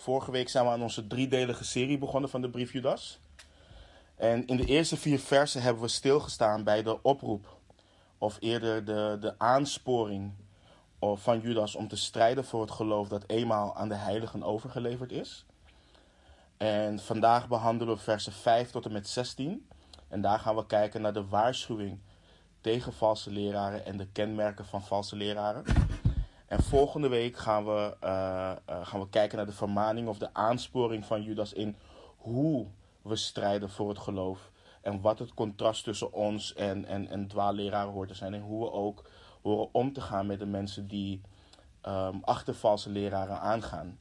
Vorige week zijn we aan onze driedelige serie begonnen van de brief Judas. En in de eerste vier versen hebben we stilgestaan bij de oproep, of eerder de, de aansporing van Judas om te strijden voor het geloof dat eenmaal aan de heiligen overgeleverd is. En vandaag behandelen we versen 5 tot en met 16. En daar gaan we kijken naar de waarschuwing tegen valse leraren en de kenmerken van valse leraren. En volgende week gaan we, uh, uh, gaan we kijken naar de vermaning of de aansporing van Judas in hoe we strijden voor het geloof. En wat het contrast tussen ons en, en, en dwaalleraren hoort te zijn. En hoe we ook horen om te gaan met de mensen die um, achter valse leraren aangaan.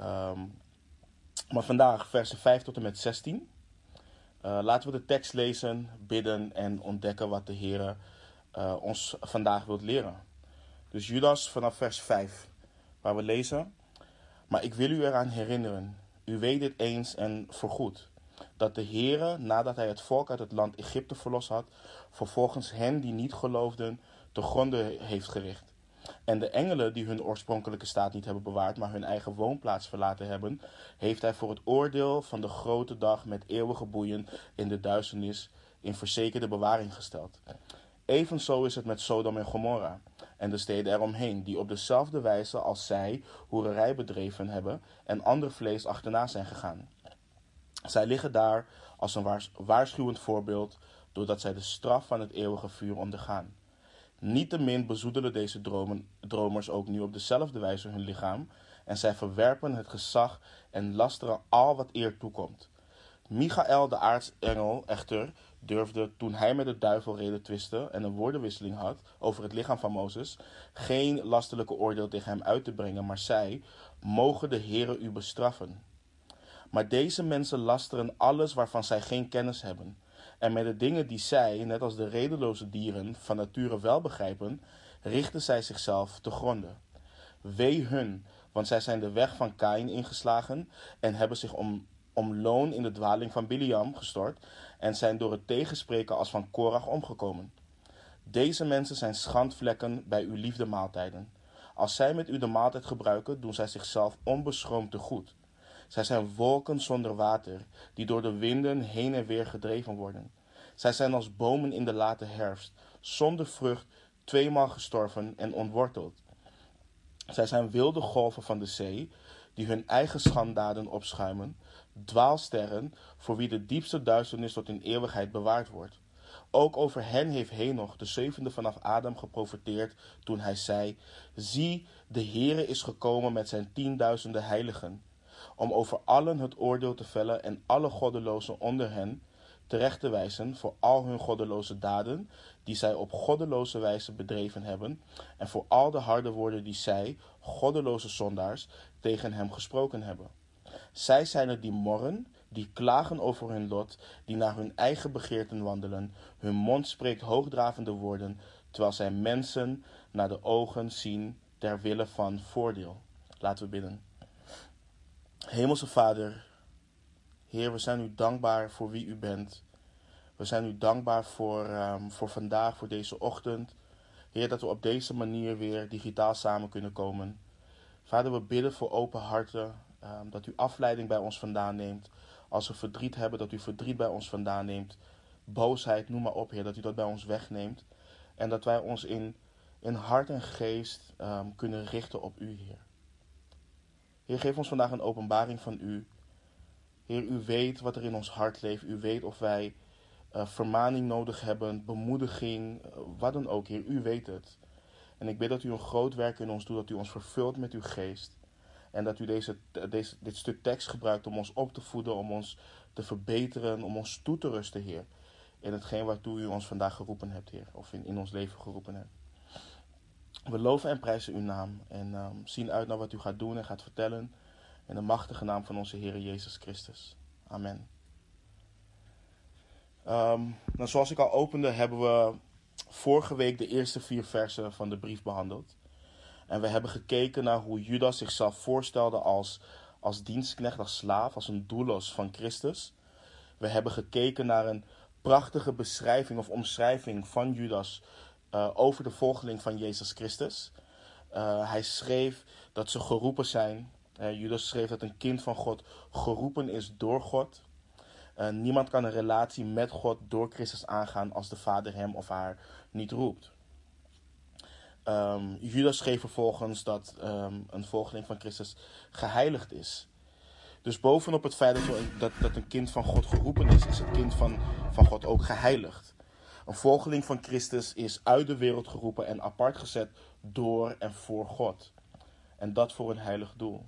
Um, maar vandaag versen 5 tot en met 16. Uh, laten we de tekst lezen, bidden en ontdekken wat de Heer ons vandaag wilt leren. Dus Judas vanaf vers 5, waar we lezen. Maar ik wil u eraan herinneren, u weet dit eens en voorgoed, dat de Heere, nadat hij het volk uit het land Egypte verlost had, vervolgens hen die niet geloofden, te gronden heeft gericht. En de engelen die hun oorspronkelijke staat niet hebben bewaard, maar hun eigen woonplaats verlaten hebben, heeft hij voor het oordeel van de grote dag met eeuwige boeien in de duisternis in verzekerde bewaring gesteld. Evenzo is het met Sodom en Gomorra en de steden eromheen, die op dezelfde wijze als zij hoererij bedreven hebben en ander vlees achterna zijn gegaan. Zij liggen daar als een waarschuwend voorbeeld, doordat zij de straf van het eeuwige vuur ondergaan. Niettemin bezoedelen deze dromen, dromers ook nu op dezelfde wijze hun lichaam, en zij verwerpen het gezag en lasteren al wat eer toekomt. Michael, de aartsengel, echter, durfde, toen hij met de duivel reden twiste en een woordenwisseling had over het lichaam van Mozes, geen lastelijke oordeel tegen hem uit te brengen, maar zei, mogen de Heere u bestraffen. Maar deze mensen lasteren alles waarvan zij geen kennis hebben. En met de dingen die zij, net als de redeloze dieren, van nature wel begrijpen, richten zij zichzelf te gronden. Wee hun, want zij zijn de weg van Kain ingeslagen en hebben zich om, om loon in de dwaling van Biliam gestort en zijn door het tegenspreken als van Korach omgekomen. Deze mensen zijn schandvlekken bij uw liefdemaaltijden. Als zij met u de maaltijd gebruiken, doen zij zichzelf onbeschroomd te goed. Zij zijn wolken zonder water, die door de winden heen en weer gedreven worden. Zij zijn als bomen in de late herfst, zonder vrucht, tweemaal gestorven en ontworteld. Zij zijn wilde golven van de zee, die hun eigen schandaden opschuimen, dwaalsterren, voor wie de diepste duisternis tot in eeuwigheid bewaard wordt. Ook over hen heeft Henoch, de zevende vanaf Adam, geprofeteerd toen hij zei: Zie, de Heere is gekomen met zijn tienduizenden heiligen om over allen het oordeel te vellen en alle goddelozen onder hen terecht te wijzen voor al hun goddeloze daden die zij op goddeloze wijze bedreven hebben en voor al de harde woorden die zij, goddeloze zondaars, tegen hem gesproken hebben. Zij zijn het die morren, die klagen over hun lot, die naar hun eigen begeerten wandelen. Hun mond spreekt hoogdravende woorden, terwijl zij mensen naar de ogen zien ter wille van voordeel. Laten we bidden. Hemelse Vader, Heer, we zijn u dankbaar voor wie u bent. We zijn u dankbaar voor, um, voor vandaag, voor deze ochtend. Heer, dat we op deze manier weer digitaal samen kunnen komen. Vader, we bidden voor open harten, um, dat u afleiding bij ons vandaan neemt. Als we verdriet hebben, dat u verdriet bij ons vandaan neemt. Boosheid, noem maar op, Heer, dat u dat bij ons wegneemt. En dat wij ons in, in hart en geest um, kunnen richten op u, Heer. Heer, geef ons vandaag een openbaring van U. Heer, U weet wat er in ons hart leeft. U weet of wij uh, vermaning nodig hebben, bemoediging, uh, wat dan ook. Heer, U weet het. En ik bid dat U een groot werk in ons doet, dat U ons vervult met Uw geest. En dat U deze, deze, dit stuk tekst gebruikt om ons op te voeden, om ons te verbeteren, om ons toe te rusten, Heer. In hetgeen waartoe U ons vandaag geroepen hebt, Heer. Of in, in ons leven geroepen hebt. We loven en prijzen uw naam en um, zien uit naar wat u gaat doen en gaat vertellen. In de machtige naam van onze Heer Jezus Christus. Amen. Um, nou, zoals ik al opende, hebben we vorige week de eerste vier versen van de brief behandeld. En we hebben gekeken naar hoe Judas zichzelf voorstelde als, als dienstknecht, als slaaf, als een doelos van Christus. We hebben gekeken naar een prachtige beschrijving of omschrijving van Judas uh, over de volgeling van Jezus Christus. Uh, hij schreef dat ze geroepen zijn Judas schreef dat een kind van God geroepen is door God. Niemand kan een relatie met God door Christus aangaan als de Vader hem of haar niet roept. Um, Judas schreef vervolgens dat um, een volgeling van Christus geheiligd is. Dus bovenop het feit dat, dat, dat een kind van God geroepen is, is het kind van, van God ook geheiligd. Een volgeling van Christus is uit de wereld geroepen en apart gezet door en voor God. En dat voor een heilig doel.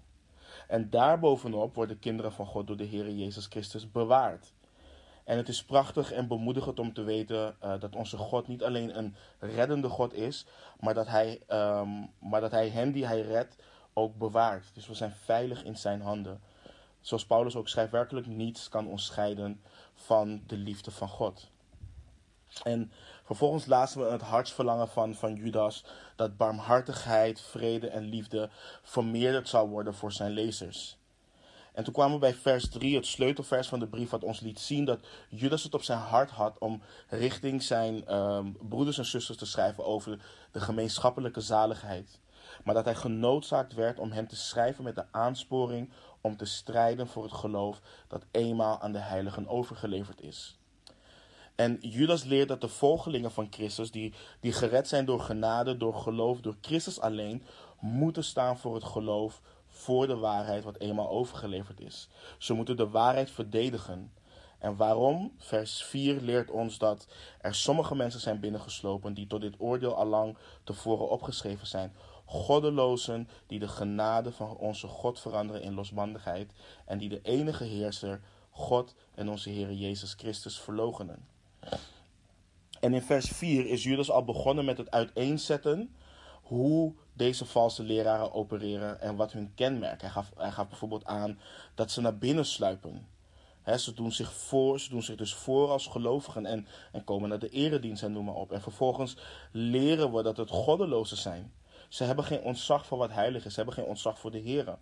En daarbovenop worden kinderen van God door de Heer Jezus Christus bewaard. En het is prachtig en bemoedigend om te weten uh, dat onze God niet alleen een reddende God is, maar dat, hij, um, maar dat Hij hen die Hij redt ook bewaart. Dus we zijn veilig in Zijn handen. Zoals Paulus ook schrijft, werkelijk niets kan ons scheiden van de liefde van God. En vervolgens lazen we het hartsverlangen van, van Judas dat barmhartigheid, vrede en liefde vermeerderd zou worden voor zijn lezers. En toen kwamen we bij vers 3, het sleutelvers van de brief, wat ons liet zien dat Judas het op zijn hart had om richting zijn um, broeders en zusters te schrijven over de gemeenschappelijke zaligheid. Maar dat hij genoodzaakt werd om hen te schrijven met de aansporing om te strijden voor het geloof dat eenmaal aan de heiligen overgeleverd is. En Judas leert dat de volgelingen van Christus, die, die gered zijn door genade, door geloof, door Christus alleen, moeten staan voor het geloof, voor de waarheid wat eenmaal overgeleverd is. Ze moeten de waarheid verdedigen. En waarom? Vers 4 leert ons dat er sommige mensen zijn binnengeslopen die tot dit oordeel allang tevoren opgeschreven zijn. Goddelozen die de genade van onze God veranderen in losbandigheid en die de enige heerser, God en onze Heer Jezus Christus verlogenen. En in vers 4 is Judas al begonnen met het uiteenzetten hoe deze valse leraren opereren en wat hun kenmerk. Hij gaf, bijvoorbeeld aan dat ze naar binnen sluipen. ze, doen zich voor, ze doen zich dus voor als gelovigen en, en komen naar de eredienst en noem maar op. En vervolgens leren we dat het goddelozen zijn. Ze hebben geen ontzag voor wat heilig is. Ze hebben geen ontzag voor de Heer.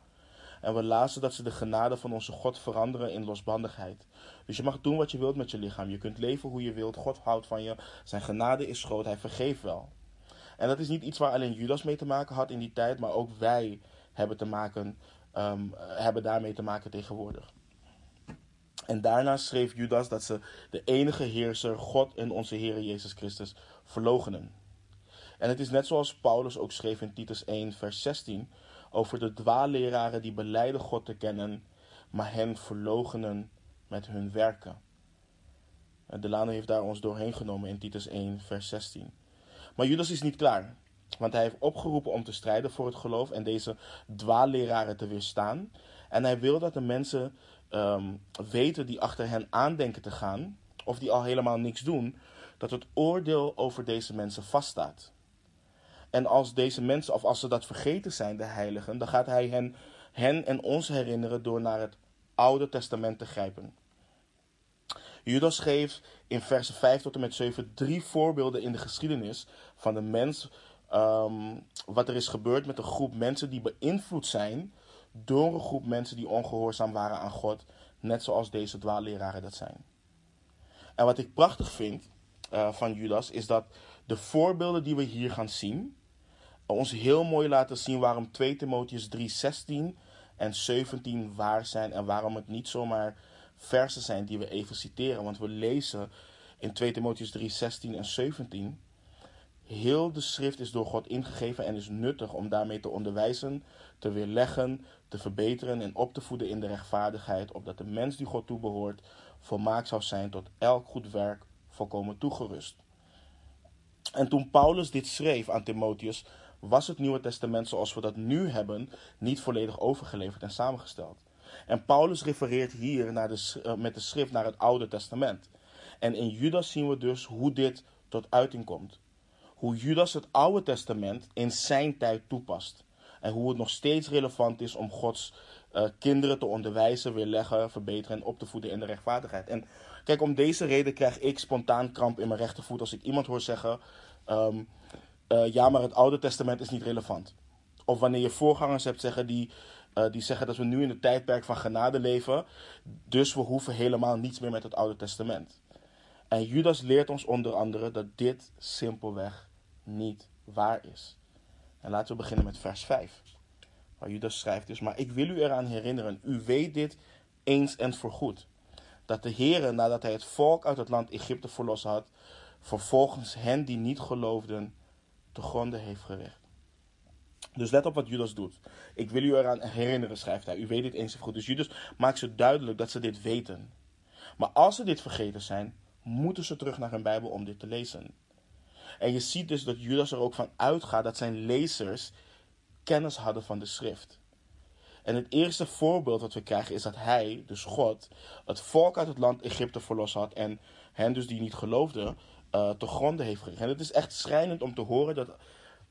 En we lazen dat ze de genade van onze God veranderen in losbandigheid. Dus je mag doen wat je wilt met je lichaam. Je kunt leven hoe je wilt. God houdt van je. Zijn genade is groot. Hij vergeeft wel. En dat is niet iets waar alleen Judas mee te maken had in die tijd, maar ook wij hebben, te maken, um, hebben daarmee te maken tegenwoordig. En daarna schreef Judas dat ze de enige heerser, God en onze Heer Jezus Christus, verlogenen. En het is net zoals Paulus ook schreef in Titus 1, vers 16, over de dwaalleraren die beleiden God te kennen, maar hen verlogenen met hun werken. Delano heeft daar ons doorheen genomen in Titus 1, vers 16. Maar Judas is niet klaar. Want hij heeft opgeroepen om te strijden voor het geloof en deze dwaalleraren te weerstaan. En hij wil dat de mensen um, weten die achter hen aandenken te gaan, of die al helemaal niks doen, dat het oordeel over deze mensen vaststaat. En als deze mensen, of als ze dat vergeten zijn, de heiligen, dan gaat hij hen, hen en ons herinneren door naar het Oude Testament te grijpen. Judas geeft in versen 5 tot en met 7 drie voorbeelden in de geschiedenis van de mens. Um, wat er is gebeurd met een groep mensen die beïnvloed zijn door een groep mensen die ongehoorzaam waren aan God. Net zoals deze dwaalleraren dat zijn. En wat ik prachtig vind uh, van Judas is dat de voorbeelden die we hier gaan zien. ons heel mooi laten zien waarom 2 Timotheus 3, 16 en 17 waar zijn. En waarom het niet zomaar versen zijn die we even citeren. Want we lezen in 2 Timotheus 3, 16 en 17. Heel de schrift is door God ingegeven en is nuttig om daarmee te onderwijzen, te weerleggen, te verbeteren en op te voeden in de rechtvaardigheid, opdat de mens die God toebehoort volmaakt zou zijn tot elk goed werk volkomen toegerust. En toen Paulus dit schreef aan Timotheus, was het Nieuwe Testament zoals we dat nu hebben niet volledig overgeleverd en samengesteld. En Paulus refereert hier naar de, uh, met de schrift naar het Oude Testament. En in Judas zien we dus hoe dit tot uiting komt. Hoe Judas het Oude Testament in zijn tijd toepast. En hoe het nog steeds relevant is om Gods uh, kinderen te onderwijzen, weerleggen, verbeteren en op te voeden in de rechtvaardigheid. En kijk, om deze reden krijg ik spontaan kramp in mijn rechtervoet als ik iemand hoor zeggen: um, uh, ja, maar het Oude Testament is niet relevant. Of wanneer je voorgangers hebt zeggen die uh, die zeggen dat we nu in het tijdperk van genade leven. Dus we hoeven helemaal niets meer met het Oude Testament. En Judas leert ons onder andere dat dit simpelweg niet waar is. En laten we beginnen met vers 5. waar Judas schrijft is, maar ik wil u eraan herinneren, u weet dit eens en voorgoed, dat de Heere, nadat hij het volk uit het land Egypte verlost had, vervolgens hen die niet geloofden, te gronden heeft gericht. Dus let op wat Judas doet. Ik wil u eraan herinneren, schrijft hij. U weet dit eens en goed. Dus Judas maakt ze duidelijk dat ze dit weten. Maar als ze dit vergeten zijn, moeten ze terug naar hun Bijbel om dit te lezen. En je ziet dus dat Judas er ook van uitgaat dat zijn lezers kennis hadden van de schrift. En het eerste voorbeeld wat we krijgen is dat hij, dus God, het volk uit het land Egypte verlost had en hen dus die niet geloofden, uh, te gronden heeft gericht. En het is echt schrijnend om te horen dat,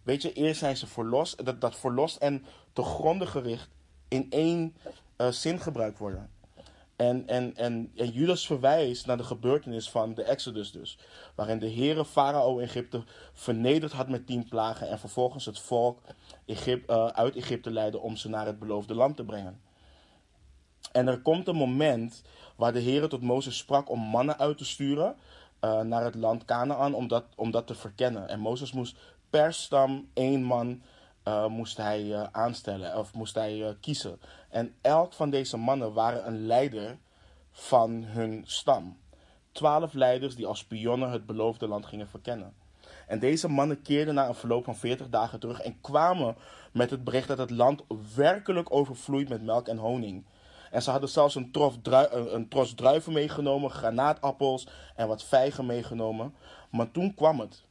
weet je, eerst zijn ze verlost, dat, dat verlost en te gronden gericht in één uh, zin gebruikt worden. En, en, en, en Judas verwijst naar de gebeurtenis van de Exodus dus. Waarin de Heere Farao Egypte vernederd had met tien plagen. En vervolgens het volk Egypte, uh, uit Egypte leidde om ze naar het beloofde land te brengen. En er komt een moment waar de Heere tot Mozes sprak om mannen uit te sturen. Uh, naar het land Canaan om dat, om dat te verkennen. En Mozes moest per stam één man uh, moest hij uh, aanstellen of moest hij uh, kiezen. En elk van deze mannen waren een leider van hun stam. Twaalf leiders die als spionnen het beloofde land gingen verkennen. En deze mannen keerden na een verloop van 40 dagen terug en kwamen met het bericht dat het land werkelijk overvloeit met melk en honing. En ze hadden zelfs een, trof een tros druiven meegenomen, granaatappels en wat vijgen meegenomen. Maar toen kwam het.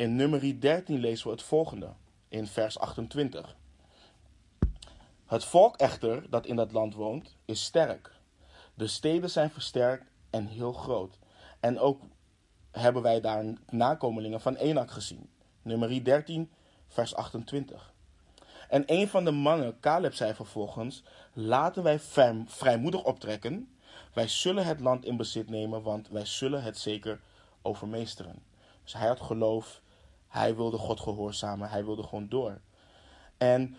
In nummer 13 lezen we het volgende in vers 28. Het volk echter dat in dat land woont, is sterk. De steden zijn versterkt en heel groot. En ook hebben wij daar nakomelingen van Enak gezien. Nummer 13, vers 28. En een van de mannen, Caleb, zei vervolgens: Laten wij vrijmoedig optrekken. Wij zullen het land in bezit nemen, want wij zullen het zeker overmeesteren. Dus hij had geloof hij wilde God gehoorzamen. Hij wilde gewoon door. En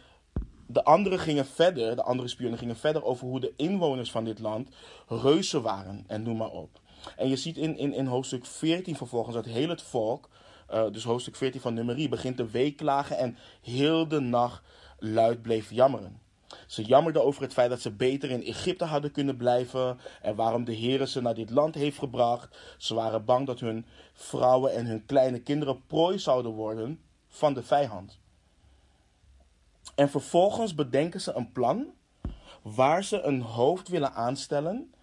de anderen gingen verder, de andere spionnen gingen verder over hoe de inwoners van dit land reuzen waren en noem maar op. En je ziet in, in, in hoofdstuk 14 vervolgens dat heel het volk, uh, dus hoofdstuk 14 van nummerie, begint te weeklagen en heel de nacht luid bleef jammeren. Ze jammerden over het feit dat ze beter in Egypte hadden kunnen blijven en waarom de Heer ze naar dit land heeft gebracht. Ze waren bang dat hun vrouwen en hun kleine kinderen prooi zouden worden van de vijand. En vervolgens bedenken ze een plan waar ze een hoofd willen aanstellen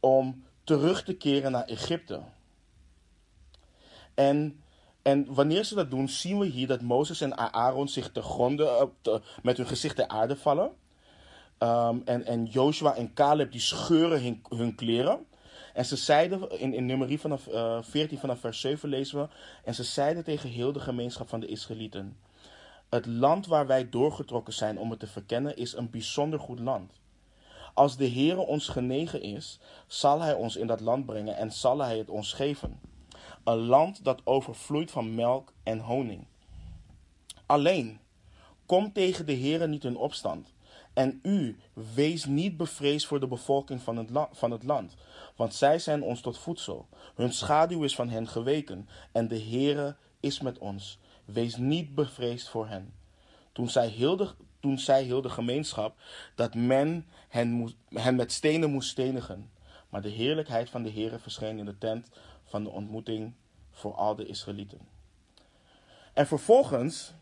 om terug te keren naar Egypte. En, en wanneer ze dat doen, zien we hier dat Mozes en Aaron zich te gronden, met hun gezicht ter aarde vallen. Um, en, en Joshua en Caleb die scheuren hun, kleren. En ze zeiden, in, in nummerie vanaf uh, 14 vanaf vers 7 lezen we. En ze zeiden tegen heel de gemeenschap van de Israëlieten. Het land waar wij doorgetrokken zijn om het te verkennen is een bijzonder goed land. Als de Heere ons genegen is, zal Hij ons in dat land brengen en zal Hij het ons geven. Een land dat overvloeit van melk en honing. Alleen, kom tegen de Heere niet in opstand en u, wees niet bevreesd voor de bevolking van het, van het land, want zij zijn ons tot voedsel. Hun schaduw is van hen geweken, en de Heere is met ons. Wees niet bevreesd voor hen. Toen zei heel de, toen heel de gemeenschap dat men hen, moest, hen met stenen moest stenigen. Maar de heerlijkheid van de Heere verscheen in de tent van de ontmoeting voor al de Israëlieten. En vervolgens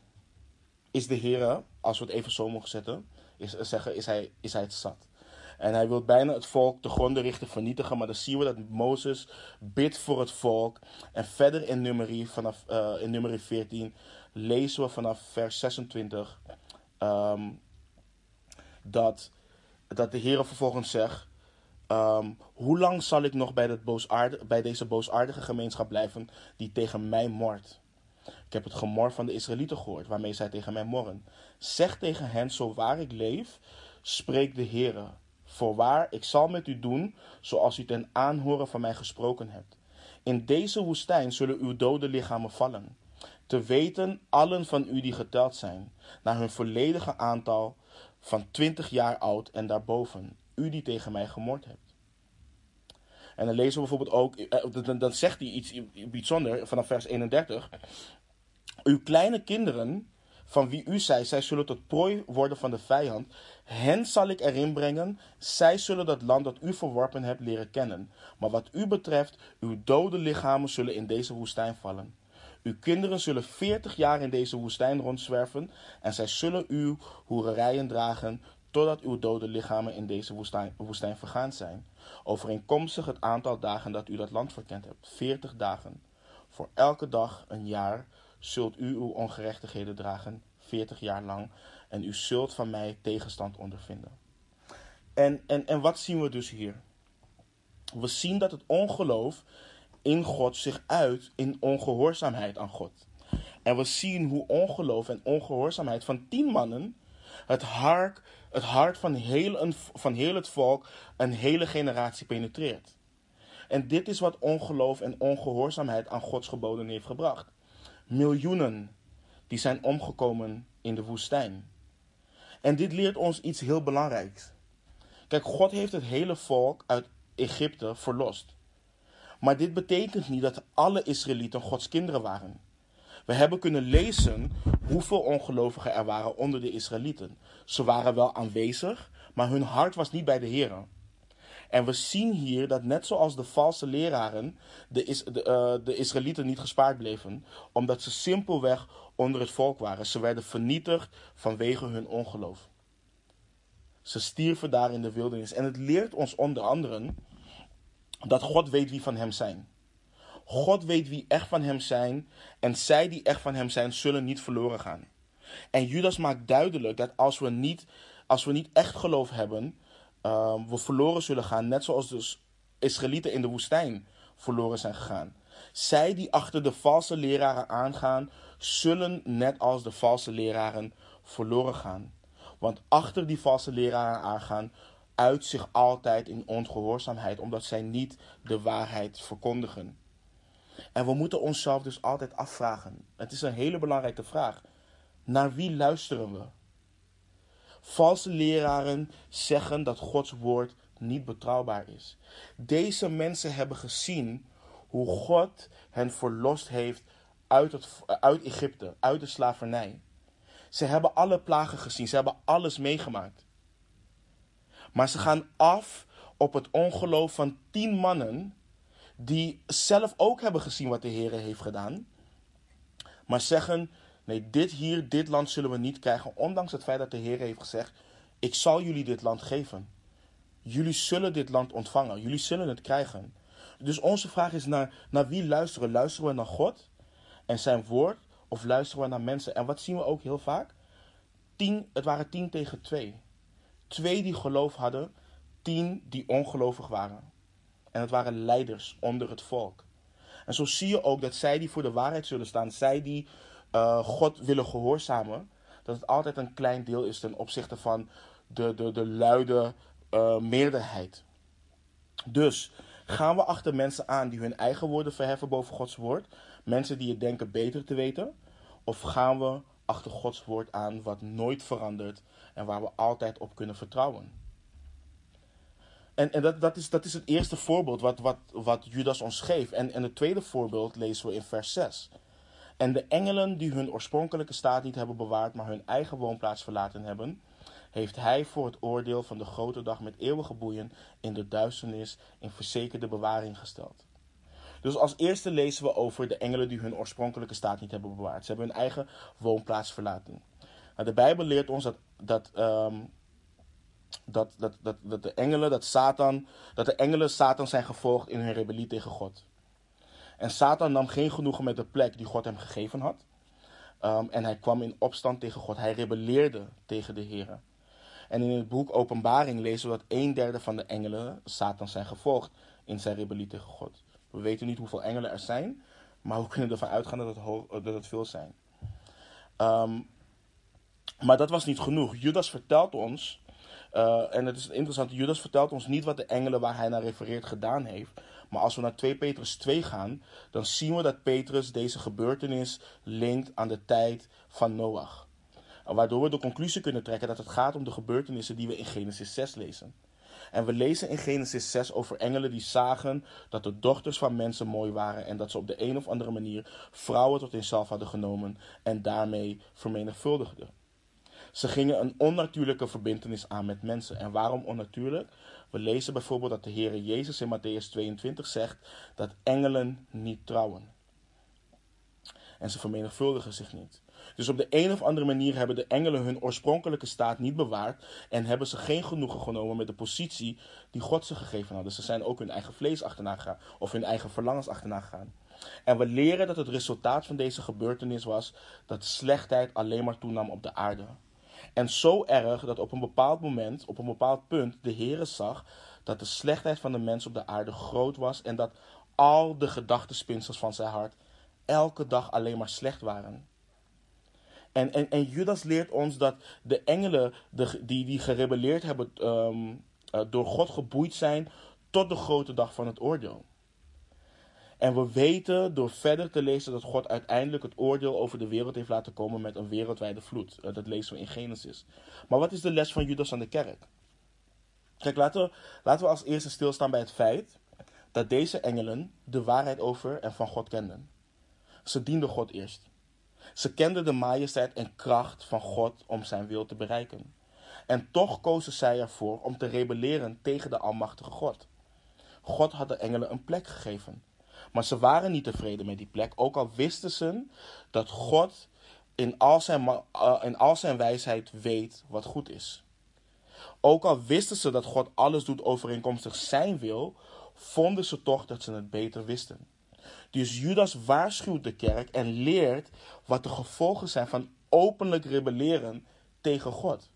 is de Heere, als we het even zo mogen zetten, is, zeggen, is hij, is hij het zat. En hij wil bijna het volk te gronden richten, vernietigen. Maar dan zien we dat Mozes bidt voor het volk. En verder in nummerie, vanaf, uh, in nummerie 14 lezen we vanaf vers 26 um, ehm, dat, dat de Heer vervolgens zegt... Um, hoe lang zal ik nog bij, dat boosaardige, bij deze boosaardige gemeenschap blijven die tegen mij moordt? Ik heb het gemor van de Israëlieten gehoord, waarmee zij tegen mij morren. Zeg tegen hen, zo waar ik leef, spreekt de Heere. Voorwaar, ik zal met u doen zoals u ten aanhoren van mij gesproken hebt. In deze woestijn zullen uw dode lichamen vallen. Te weten allen van u die geteld zijn, naar hun volledige aantal van twintig jaar oud en daarboven, u die tegen mij gemoord hebt. En dan lezen we bijvoorbeeld ook, eh, dan zegt hij iets bijzonder vanaf vers 31. Uw kleine kinderen van wie u zei, zij zullen tot prooi worden van de vijand, hen zal ik erin brengen, zij zullen dat land dat u verworpen hebt leren kennen. Maar wat u betreft, uw dode lichamen zullen in deze woestijn vallen. Uw kinderen zullen veertig jaar in deze woestijn rondzwerven, en zij zullen uw hoererijen dragen, totdat uw dode lichamen in deze woestijn, woestijn vergaan zijn. Overeenkomstig het aantal dagen dat u dat land verkend hebt, veertig dagen. Voor elke dag een jaar zult u uw ongerechtigheden dragen, veertig jaar lang, en u zult van mij tegenstand ondervinden. En, en, en wat zien we dus hier? We zien dat het ongeloof in God zich uit in ongehoorzaamheid aan God. En we zien hoe ongeloof en ongehoorzaamheid van tien mannen het hart, het hart van, heel een, van heel het volk een hele generatie penetreert. En dit is wat ongeloof en ongehoorzaamheid aan Gods geboden heeft gebracht. Miljoenen die zijn omgekomen in de woestijn. En dit leert ons iets heel belangrijks. Kijk, God heeft het hele volk uit Egypte verlost. Maar dit betekent niet dat alle Israëlieten Gods kinderen waren. We hebben kunnen lezen hoeveel ongelovigen er waren onder de Israëlieten. Ze waren wel aanwezig, maar hun hart was niet bij de Heer. En we zien hier dat net zoals de valse leraren de, is, de, uh, de Israëlieten niet gespaard bleven, omdat ze simpelweg onder het volk waren. Ze werden vernietigd vanwege hun ongeloof. Ze stierven daar in de wildernis. En het leert ons onder andere dat God weet wie van hem zijn. God weet wie echt van hem zijn en zij die echt van hem zijn zullen niet verloren gaan. En Judas maakt duidelijk dat als we niet, als we niet echt geloof hebben, uh, we verloren zullen gaan, net zoals de Israëlieten in de woestijn verloren zijn gegaan. Zij die achter de valse leraren aangaan, zullen net als de valse leraren verloren gaan. Want achter die valse leraren aangaan, uit zich altijd in ongehoorzaamheid, omdat zij niet de waarheid verkondigen. En we moeten onszelf dus altijd afvragen. Het is een hele belangrijke vraag. Naar wie luisteren we? Valse leraren zeggen dat Gods woord niet betrouwbaar is. Deze mensen hebben gezien hoe God hen verlost heeft uit, het, uit Egypte, uit de slavernij. Ze hebben alle plagen gezien, ze hebben alles meegemaakt. Maar ze gaan af op het ongeloof van tien mannen die zelf ook hebben gezien wat de Heer heeft gedaan. Maar zeggen, nee, dit hier, dit land zullen we niet krijgen. Ondanks het feit dat de Heer heeft gezegd, ik zal jullie dit land geven. Jullie zullen dit land ontvangen. Jullie zullen het krijgen. Dus onze vraag is naar, naar wie luisteren? Luisteren we naar God en zijn woord? Of luisteren we naar mensen? En wat zien we ook heel vaak? Tien, het waren tien tegen twee. Twee die geloof hadden, tien die ongelovig waren. En het waren leiders onder het volk. En zo zie je ook dat zij die voor de waarheid zullen staan, zij die uh, God willen gehoorzamen, dat het altijd een klein deel is ten opzichte van de, de, de luide uh, meerderheid. Dus gaan we achter mensen aan die hun eigen woorden verheffen boven Gods woord, mensen die het denken beter te weten, of gaan we achter Gods woord aan wat nooit verandert en waar we altijd op kunnen vertrouwen? En, en dat, dat, is, dat is het eerste voorbeeld wat, wat, wat Judas ons geeft. En, en het tweede voorbeeld lezen we in vers 6. En de engelen die hun oorspronkelijke staat niet hebben bewaard, maar hun eigen woonplaats verlaten hebben, heeft hij voor het oordeel van de grote dag met eeuwige boeien in de duisternis in verzekerde bewaring gesteld. Dus als eerste lezen we over de engelen die hun oorspronkelijke staat niet hebben bewaard. Ze hebben hun eigen woonplaats verlaten. De Bijbel leert ons dat, dat um, dat, dat, dat, dat de engelen, dat Satan, dat de engelen Satan zijn gevolgd in hun rebellie tegen God. En Satan nam geen genoegen met de plek die God hem gegeven had. Um, en hij kwam in opstand tegen God. Hij rebelleerde tegen de Heer. En in het boek Openbaring lezen we dat een derde van de engelen Satan zijn gevolgd in zijn rebellie tegen God. We weten niet hoeveel engelen er zijn, maar we kunnen ervan uitgaan dat het, dat het veel zijn. Um, maar dat was niet genoeg. Judas vertelt ons uh, en het is interessant, Judas vertelt ons niet wat de engelen waar hij naar refereert gedaan heeft. Maar als we naar 2 Petrus 2 gaan, dan zien we dat Petrus deze gebeurtenis linkt aan de tijd van Noach. Waardoor we de conclusie kunnen trekken dat het gaat om de gebeurtenissen die we in Genesis 6 lezen. En we lezen in Genesis 6 over engelen die zagen dat de dochters van mensen mooi waren en dat ze op de een of andere manier vrouwen tot zichzelf hadden genomen en daarmee vermenigvuldigden. Ze gingen een onnatuurlijke verbindenis aan met mensen. En waarom onnatuurlijk? We lezen bijvoorbeeld dat de Heer Jezus in Matthäus 22 zegt dat engelen niet trouwen. En ze vermenigvuldigen zich niet. Dus op de een of andere manier hebben de engelen hun oorspronkelijke staat niet bewaard en hebben ze geen genoegen genomen met de positie die God ze gegeven had. Dus ze zijn ook hun eigen vlees achterna gegaan of hun eigen verlangens achterna gegaan. En we leren dat het resultaat van deze gebeurtenis was dat slechtheid alleen maar toenam op de aarde. En zo erg dat op een bepaald moment, op een bepaald punt, de Heere zag dat de slechtheid van de mens op de aarde groot was en dat al de gedachtenspinsels van zijn hart elke dag alleen maar slecht waren. En, en, en Judas leert ons dat de engelen de, die, die gerebelleerd hebben, ehm, eh, door God geboeid zijn tot de grote dag van het oordeel. En we weten door verder te lezen dat God uiteindelijk het oordeel over de wereld heeft laten komen met een wereldwijde vloed. Eh, dat lezen we in Genesis. Maar wat is de les van Judas aan de kerk? Kijk, laten we, laten we als eerste stilstaan bij het feit dat deze engelen de waarheid over en van God kenden. Ze dienden God eerst. Ze kenden de majesteit en kracht van God om zijn wil te bereiken. En toch kozen zij ervoor om te rebelleren tegen de Almachtige God. God had de engelen een plek gegeven. Maar ze waren niet tevreden met die plek, ook al wisten ze dat God in al zijn, uh, in al zijn wijsheid weet wat goed is. Ook al wisten ze dat God alles doet overeenkomstig zijn wil, vonden ze toch dat ze het beter wisten. Dus Judas waarschuwt de kerk en leert wat de gevolgen zijn van openlijk rebelleren tegen God.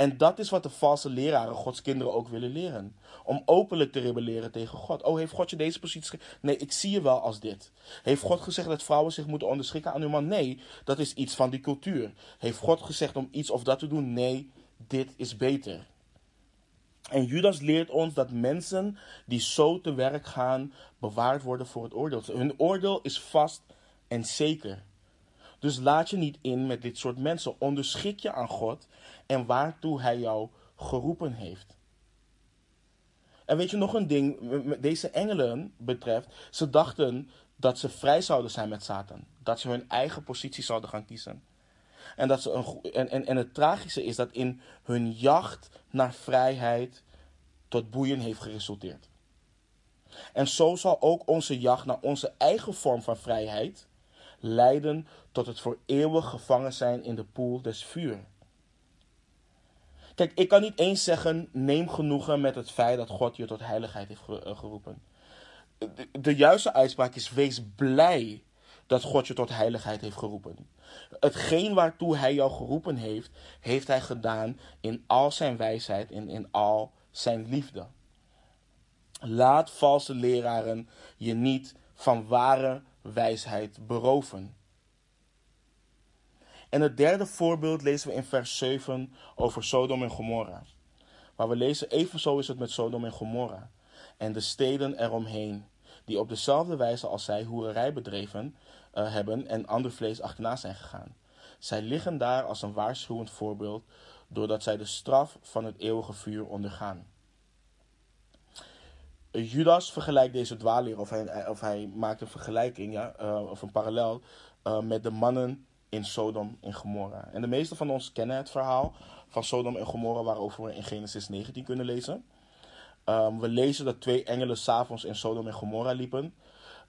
En dat is wat de valse leraren Gods kinderen ook willen leren. Om openlijk te rebelleren tegen God. Oh, heeft God je deze positie Nee, ik zie je wel als dit. Heeft God gezegd dat vrouwen zich moeten onderschikken aan hun man? Nee, dat is iets van die cultuur. Heeft God gezegd om iets of dat te doen? Nee, dit is beter. En Judas leert ons dat mensen die zo te werk gaan, bewaard worden voor het oordeel. Hun oordeel is vast en zeker. Dus laat je niet in met dit soort mensen. Onderschik je aan God en waartoe Hij jou geroepen heeft. En weet je nog een ding, deze engelen betreft, ze dachten dat ze vrij zouden zijn met Satan. Dat ze hun eigen positie zouden gaan kiezen. En, dat ze een, en, en, en het tragische is dat in hun jacht naar vrijheid tot boeien heeft geresulteerd. En zo zal ook onze jacht naar onze eigen vorm van vrijheid leiden tot het voor eeuwig gevangen zijn in de poel des vuur. Kijk, ik kan niet eens zeggen: neem genoegen met het feit dat God je tot heiligheid heeft eh, geroepen. De, juiste uitspraak is: wees blij dat God je tot heiligheid heeft geroepen. Hetgeen waartoe Hij jou geroepen heeft, heeft Hij gedaan in al zijn wijsheid en in al zijn liefde. Laat valse leraren je niet van ware wijsheid beroven. En het derde voorbeeld lezen we in vers 7 over Sodom en Gomorra. Waar we lezen, evenzo is het met Sodom en Gomorra en de steden eromheen, die op dezelfde wijze als zij hoererij bedreven uh, hebben en ander vlees achterna zijn gegaan. Zij liggen daar als een waarschuwend voorbeeld, doordat zij de straf van het eeuwige vuur ondergaan. Judas vergelijkt deze dwaalleer, of hij, of hij maakt een vergelijking, ja, uh, of een parallel, uh, met de mannen in Sodom en Gomorra. En de meeste van ons kennen het verhaal van Sodom en Gomorra, waarover we in Genesis 19 kunnen lezen. Um, we lezen dat twee engelen s'avonds in Sodom en Gomorra liepen.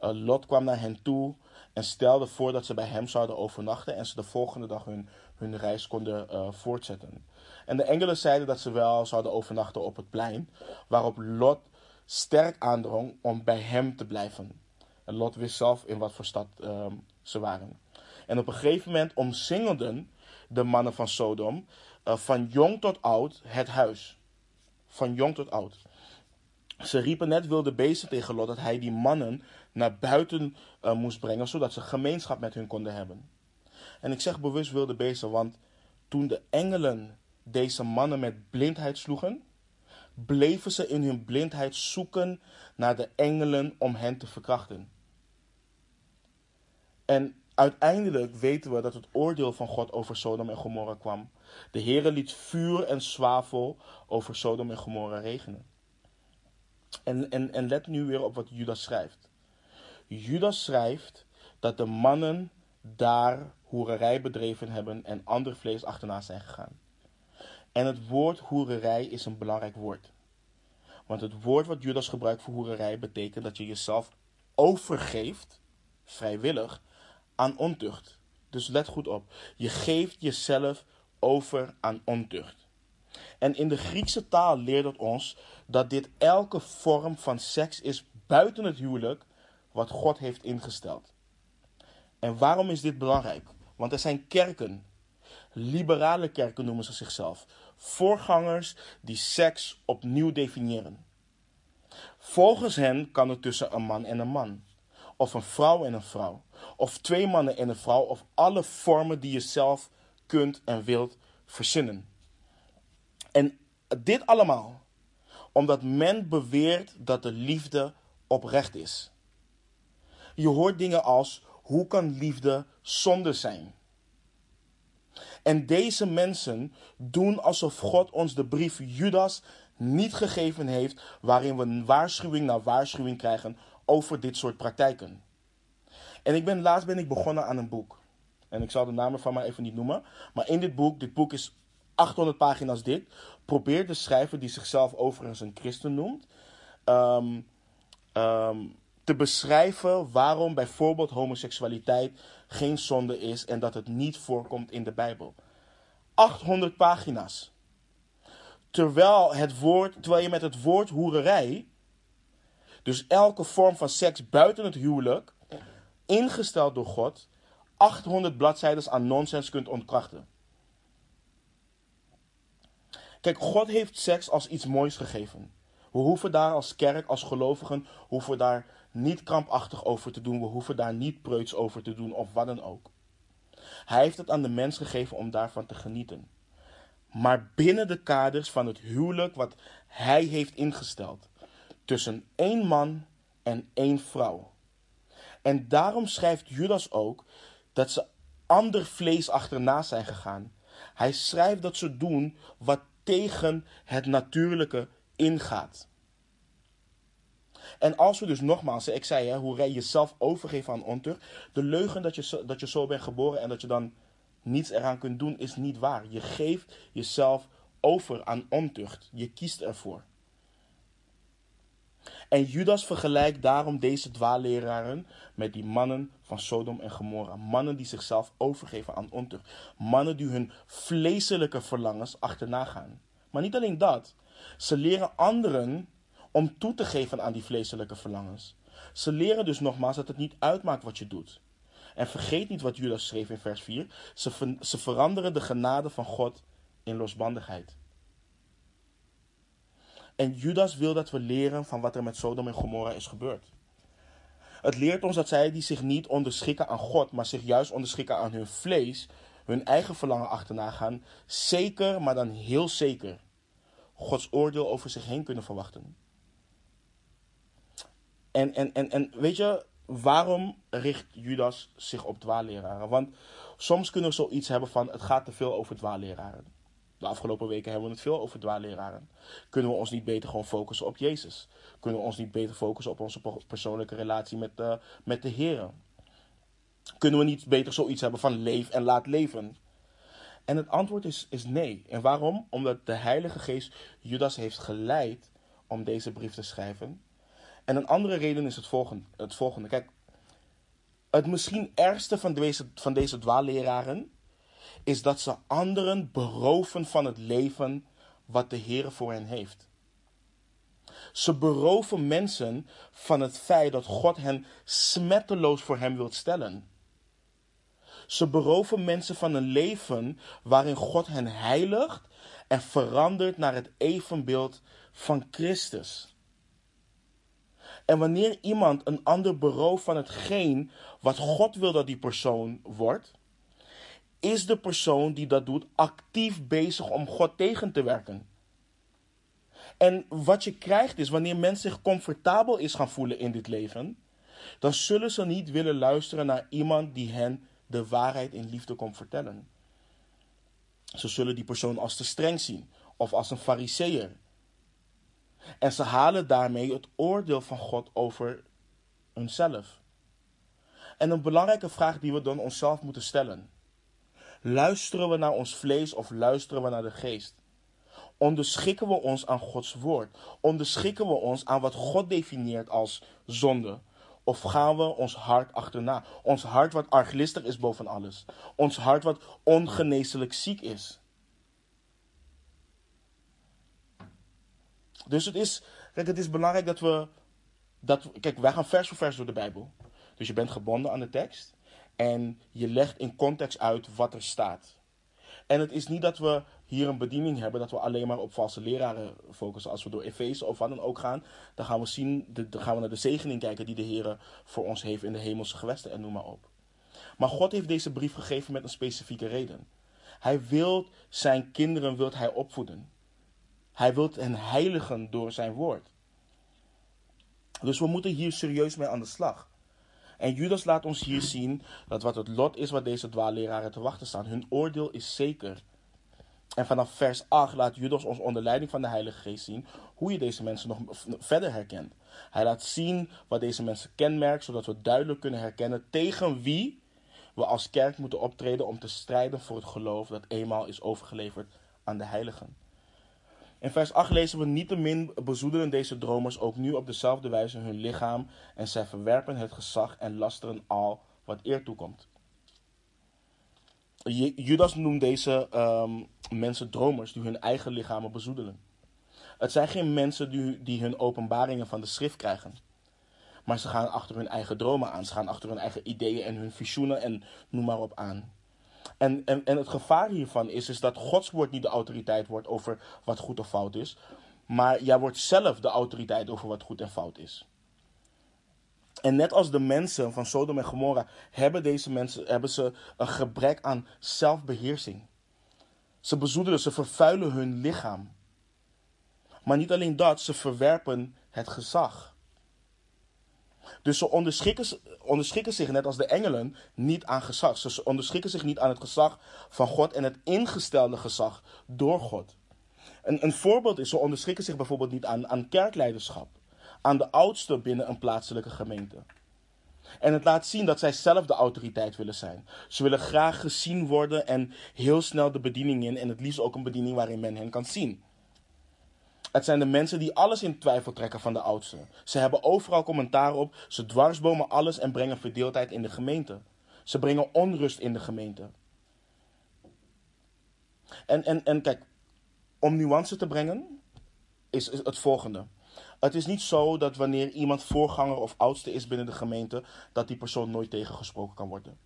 Uh, Lot kwam naar hen toe en stelde voor dat ze bij hem zouden overnachten en ze de volgende dag hun, hun reis konden uh, voortzetten. En de engelen zeiden dat ze wel zouden overnachten op het plein, waarop Lot sterk aandrong om bij hem te blijven. En Lot wist zelf in wat voor stad uh, ze waren. En op een gegeven moment omsingelden de mannen van Sodom uh, van jong tot oud het huis. Van jong tot oud. Ze riepen net wilde beesten tegen Lot dat hij die mannen naar buiten uh, moest brengen, zodat ze gemeenschap met hun konden hebben. En ik zeg bewust wilde beesten, want toen de engelen deze mannen met blindheid sloegen, bleven ze in hun blindheid zoeken naar de engelen om hen te verkrachten. En Uiteindelijk weten we dat het oordeel van God over Sodom en Gomorra kwam. De Heere liet vuur en zwavel over Sodom en Gomorra regenen. En, en, en let nu weer op wat Judas schrijft. Judas schrijft dat de mannen daar hoererij bedreven hebben en ander vlees achterna zijn gegaan. En het woord hoererij is een belangrijk woord. Want het woord wat Judas gebruikt voor hoererij betekent dat je jezelf overgeeft, vrijwillig, aan ontucht. Dus let goed op. Je geeft jezelf over aan ontucht. En in de Griekse taal leert het ons dat dit elke vorm van seks is buiten het huwelijk wat God heeft ingesteld. En waarom is dit belangrijk? Want er zijn kerken, liberale kerken noemen ze zichzelf, voorgangers die seks opnieuw definiëren. Volgens hen kan het tussen een man en een man, of een vrouw en een vrouw, of twee mannen en een vrouw, of alle vormen die je zelf kunt en wilt verzinnen. En dit allemaal omdat men beweert dat de liefde oprecht is. Je hoort dingen als: hoe kan liefde zonde zijn? En deze mensen doen alsof God ons de brief Judas niet gegeven heeft, waarin we waarschuwing na waarschuwing krijgen over dit soort praktijken. En ik ben, laatst ben ik begonnen aan een boek. En ik zal de naam ervan maar even niet noemen. Maar in dit boek, dit boek is 800 pagina's dik, probeert de schrijver, die zichzelf overigens een christen noemt, um, um, te beschrijven waarom bijvoorbeeld homoseksualiteit geen zonde is en dat het niet voorkomt in de Bijbel. 800 pagina's. Terwijl, het woord, terwijl je met het woord hoererij, dus elke vorm van seks buiten het huwelijk, ingesteld door God, 800 bladzijden aan nonsens kunt ontkrachten. Kijk, God heeft seks als iets moois gegeven. We hoeven daar als kerk, als gelovigen, hoeven daar niet krampachtig over te doen. We hoeven daar niet preuts over te doen of wat dan ook. Hij heeft het aan de mens gegeven om daarvan te genieten. Maar binnen de kaders van het huwelijk wat hij heeft ingesteld. Tussen één man en één vrouw. En daarom schrijft Judas ook dat ze ander vlees achterna zijn gegaan. Hij schrijft dat ze doen wat tegen het natuurlijke ingaat. En als we dus nogmaals, ik zei hè, hoe rij jezelf overgeven aan ontucht. De leugen dat je, dat je zo bent geboren en dat je dan niets eraan kunt doen, is niet waar. Je geeft jezelf over aan ontucht. Je kiest ervoor. En Judas vergelijkt daarom deze dwaalleraren met die mannen van Sodom en Gomorra. Mannen die zichzelf overgeven aan ontucht. Mannen die hun vleeselijke verlangens achterna gaan. Maar niet alleen dat. Ze leren anderen om toe te geven aan die vleeselijke verlangens. Ze leren dus nogmaals dat het niet uitmaakt wat je doet. En vergeet niet wat Judas schreef in vers 4. Ze, ze veranderen de genade van God in losbandigheid. En Judas wil dat we leren van wat er met Sodom en Gomorra is gebeurd. Het leert ons dat zij die zich niet onderschikken aan God, maar zich juist onderschikken aan hun vlees, hun eigen verlangen achterna gaan, zeker, maar dan heel zeker, Gods oordeel over zich heen kunnen verwachten. En, en, en, en weet je, waarom richt Judas zich op dwaalleraren? Want soms kunnen we zoiets hebben van het gaat te veel over dwaalleraren. De afgelopen weken hebben we het veel over dwaalleraren. Kunnen we ons niet beter gewoon focussen op Jezus? Kunnen we ons niet beter focussen op onze persoonlijke relatie met de, met de Heer? Kunnen we niet beter zoiets hebben van leef en laat leven? En het antwoord is, is nee. En waarom? Omdat de Heilige Geest Judas heeft geleid om deze brief te schrijven. En een andere reden is het volgende. Het volgende. Kijk, het misschien ergste van deze, van deze dwaalleraren is dat ze anderen beroven van het leven wat de Heer voor hen heeft. Ze beroven mensen van het feit dat God hen smetteloos voor hem wilt stellen. Ze beroven mensen van een leven waarin God hen heiligt en verandert naar het evenbeeld van Christus. En wanneer iemand een ander berooft van hetgeen wat God wil dat die persoon wordt, is de persoon die dat doet actief bezig om God tegen te werken. En wat je krijgt is, wanneer mensen zich comfortabel is gaan voelen in dit leven, dan zullen ze niet willen luisteren naar iemand die hen de waarheid in liefde komt vertellen. Ze zullen die persoon als te streng zien of als een fariseer. En ze halen daarmee het oordeel van God over hunzelf. En een belangrijke vraag die we dan onszelf moeten stellen. Luisteren we naar ons vlees of luisteren we naar de geest? Onderschikken we ons aan Gods woord? Onderschikken we ons aan wat God definieert als zonde? Of gaan we ons hart achterna? Ons hart wat arglistig is boven alles. Ons hart wat ongeneeslijk ziek is. Dus het is, kijk, het is belangrijk dat we, dat, kijk, wij gaan vers voor vers door de Bijbel. Dus je bent gebonden aan de tekst en je legt in context uit wat er staat. En het is niet dat we hier een bediening hebben dat we alleen maar op valse leraren focussen. Als we door Efeze of wat dan ook gaan, dan gaan we, zien, dan gaan we naar de zegening kijken die de Heer voor ons heeft in de hemelse gewesten en noem maar op. Maar God heeft deze brief gegeven met een specifieke reden. Hij wil zijn kinderen wilt hij opvoeden. Hij wil hen heiligen door zijn woord. Dus we moeten hier serieus mee aan de slag. En Judas laat ons hier zien dat wat het lot is wat deze dwaalleraren te wachten staan. Hun oordeel is zeker. En vanaf vers 8 laat Judas ons onder leiding van de Heilige Geest zien hoe je deze mensen nog verder herkent. Hij laat zien wat deze mensen kenmerkt, zodat we duidelijk kunnen herkennen tegen wie we als kerk moeten optreden om te strijden voor het geloof dat eenmaal is overgeleverd aan de heiligen. In vers 8 lezen we: Niettemin bezoedelen deze dromers ook nu op dezelfde wijze hun lichaam en zij verwerpen het gezag en lasteren al wat eer toekomt. Judas noemt deze um, mensen dromers die hun eigen lichamen bezoedelen. Het zijn geen mensen die, die hun openbaringen van de schrift krijgen. Maar ze gaan achter hun eigen dromen aan. Ze gaan achter hun eigen ideeën en hun visioenen en noem maar op aan. En, en, en het gevaar hiervan is, is dat Gods woord niet de autoriteit wordt over wat goed of fout is. Maar jij wordt zelf de autoriteit over wat goed en fout is. En net als de mensen van Sodom en Gomorra hebben deze mensen hebben ze een gebrek aan zelfbeheersing. Ze bezoedelen, ze vervuilen hun lichaam. Maar niet alleen dat, ze verwerpen het gezag. Dus ze onderschikken, onderschikken zich net als de engelen niet aan gezag. Ze onderschikken zich niet aan het gezag van God en het ingestelde gezag door God. Een, een voorbeeld is, ze onderschikken zich bijvoorbeeld niet aan, aan kerkleiderschap. Aan de oudste binnen een plaatselijke gemeente. En het laat zien dat zij zelf de autoriteit willen zijn. Ze willen graag gezien worden en heel snel de bediening in. En het liefst ook een bediening waarin men hen kan zien. Het zijn de mensen die alles in twijfel trekken van de oudste. Ze hebben overal commentaar op, ze dwarsbomen alles en brengen verdeeldheid in de gemeente. Ze brengen onrust in de gemeente. En, en, en kijk, om nuance te brengen, is, is het volgende. Het is niet zo dat wanneer iemand voorganger of oudste is binnen de gemeente, dat die persoon nooit tegengesproken kan worden.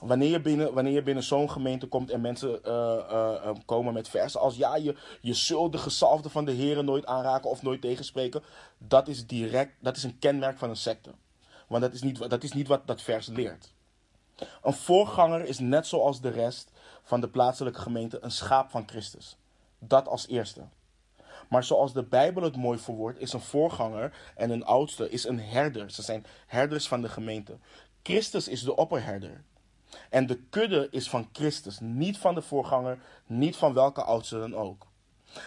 Wanneer je binnen, wanneer binnen zo'n gemeente komt en mensen uh, uh, komen met versen als ja, je, je zult de gezalfde van de heren nooit aanraken of nooit tegenspreken, dat is direct, dat is een kenmerk van een secte. Want dat is niet, dat is niet wat dat vers leert. Een voorganger is net zoals de rest van de plaatselijke gemeente een schaap van Christus. Dat als eerste. Maar zoals de Bijbel het mooi verwoordt, is een voorganger en een oudste is een herder. Ze zijn herders van de gemeente. Christus is de opperherder. En de kudde is van Christus, niet van de voorganger, niet van welke oudste dan ook.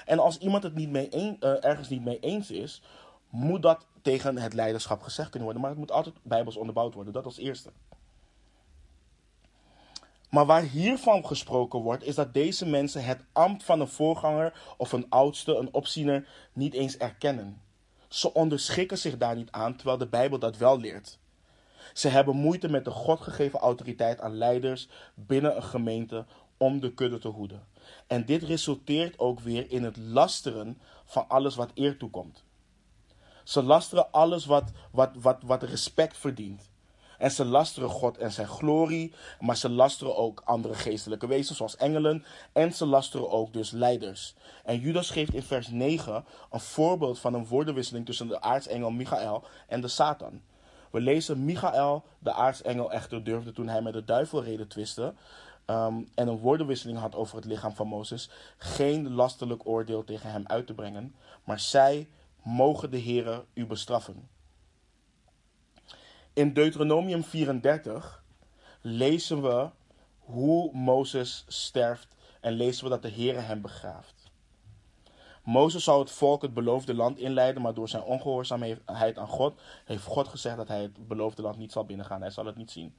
En als iemand het niet mee uh, ergens niet mee eens is, moet dat tegen het leiderschap gezegd kunnen worden. Maar het moet altijd bijbels onderbouwd worden, dat als eerste. Maar waar hiervan gesproken wordt, is dat deze mensen het ambt van een voorganger of een oudste, een opziener, niet eens erkennen. Ze onderschikken zich daar niet aan, terwijl de Bijbel dat wel leert. Ze hebben moeite met de God gegeven autoriteit aan leiders binnen een gemeente om de kudde te hoeden. En dit resulteert ook weer in het lasteren van alles wat eer toekomt. Ze lasteren alles wat, wat, wat, wat respect verdient. En ze lasteren God en zijn glorie, maar ze lasteren ook andere geestelijke wezens, zoals engelen. En ze lasteren ook dus leiders. En Judas geeft in vers 9 een voorbeeld van een woordenwisseling tussen de aartsengel Michael en de Satan. We lezen Michael, de aartsengel, echter durfde toen hij met de duivel reden twisten. Ehm, en een woordenwisseling had over het lichaam van Mozes, geen lastelijk oordeel tegen hem uit te brengen, maar zij mogen de Heere u bestraffen. In Deuteronomium 34 lezen we hoe Mozes sterft en lezen we dat de Heere hem begraaft. Mozes zou het volk het beloofde land inleiden, maar door zijn ongehoorzaamheid aan God heeft God gezegd dat hij het beloofde land niet zal binnengaan. Hij zal het niet zien.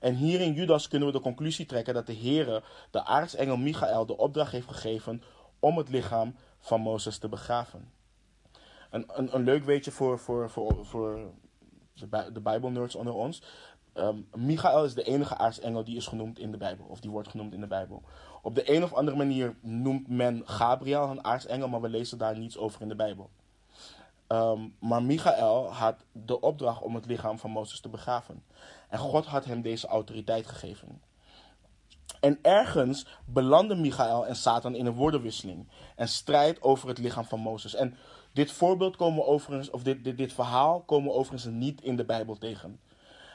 En hier in Judas kunnen we de conclusie trekken dat de Heere de aartsengel Michael de opdracht heeft gegeven om het lichaam van Mozes te begraven. Een, een, een leuk weetje voor, voor, voor, voor de, de Bijbelnerds onder ons. Um, Michael is de enige aartsengel die is genoemd in de Bijbel, of die wordt genoemd in de Bijbel. Op de een of andere manier noemt men Gabriel een aartsengel, maar we lezen daar niets over in de Bijbel. Um, maar Michael had de opdracht om het lichaam van Mozes te begraven. En God had hem deze autoriteit gegeven. En ergens belanden Michael en Satan in een woordenwisseling. En strijd over het lichaam van Mozes. En dit voorbeeld komen overigens, of dit, dit, dit verhaal komen overigens niet in de Bijbel tegen.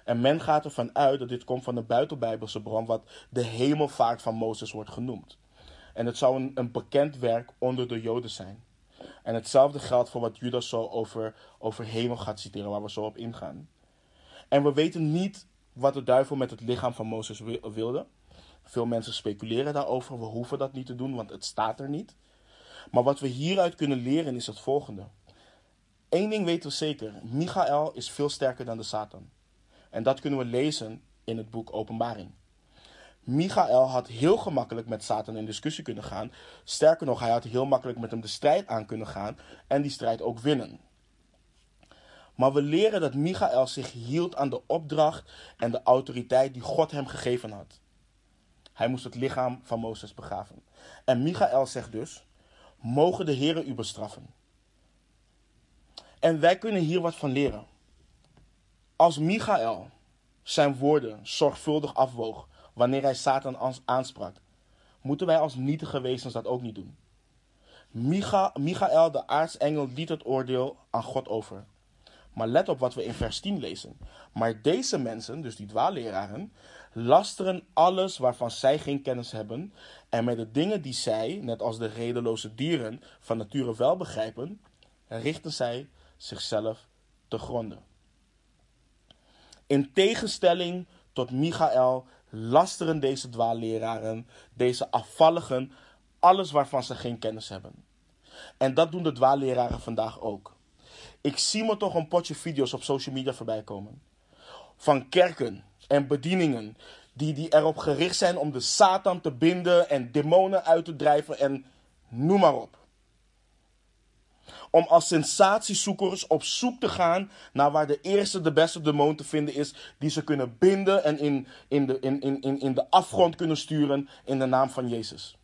En men gaat ervan uit dat dit komt van een buitenbijbelse bron, wat de hemelvaart van Mozes wordt genoemd. En het zou een, een bekend werk onder de Joden zijn. En hetzelfde geldt voor wat Judas zo over, over hemel gaat citeren, waar we zo op ingaan. En we weten niet wat de duivel met het lichaam van Mozes wilde. Veel mensen speculeren daarover. We hoeven dat niet te doen, want het staat er niet. Maar wat we hieruit kunnen leren is het volgende. Eén ding weten we zeker: Michael is veel sterker dan de Satan. En dat kunnen we lezen in het boek Openbaring. Michael had heel gemakkelijk met Satan in discussie kunnen gaan. Sterker nog, hij had heel makkelijk met hem de strijd aan kunnen gaan en die strijd ook winnen. Maar we leren dat Michael zich hield aan de opdracht en de autoriteit die God hem gegeven had. Hij moest het lichaam van Mozes begraven. En Michael zegt dus: Mogen de Heere u bestraffen. En wij kunnen hier wat van leren. Als Michael zijn woorden zorgvuldig afwoog wanneer hij Satan aansprak, moeten wij als nietige wezens dat ook niet doen. Micha, Michael, de aartsengel, liet het oordeel aan God over. Maar let op wat we in vers 10 lezen. Maar deze mensen, dus die dwaalleraren, lasteren alles waarvan zij geen kennis hebben. En met de dingen die zij, net als de redeloze dieren, van nature wel begrijpen, richten zij zichzelf te gronden. In tegenstelling tot Michael lasteren deze dwaalleraren, deze afvalligen, alles waarvan ze geen kennis hebben. En dat doen de dwaalleraren vandaag ook. Ik zie me toch een potje video's op social media voorbij komen. Van kerken en bedieningen die, die erop gericht zijn om de Satan te binden en demonen uit te drijven en noem maar op. Om als sensatiezoekers op zoek te gaan naar waar de eerste, de beste demon te vinden is, die ze kunnen binden en in, in, de, in, in, in de afgrond kunnen sturen in de naam van Jezus.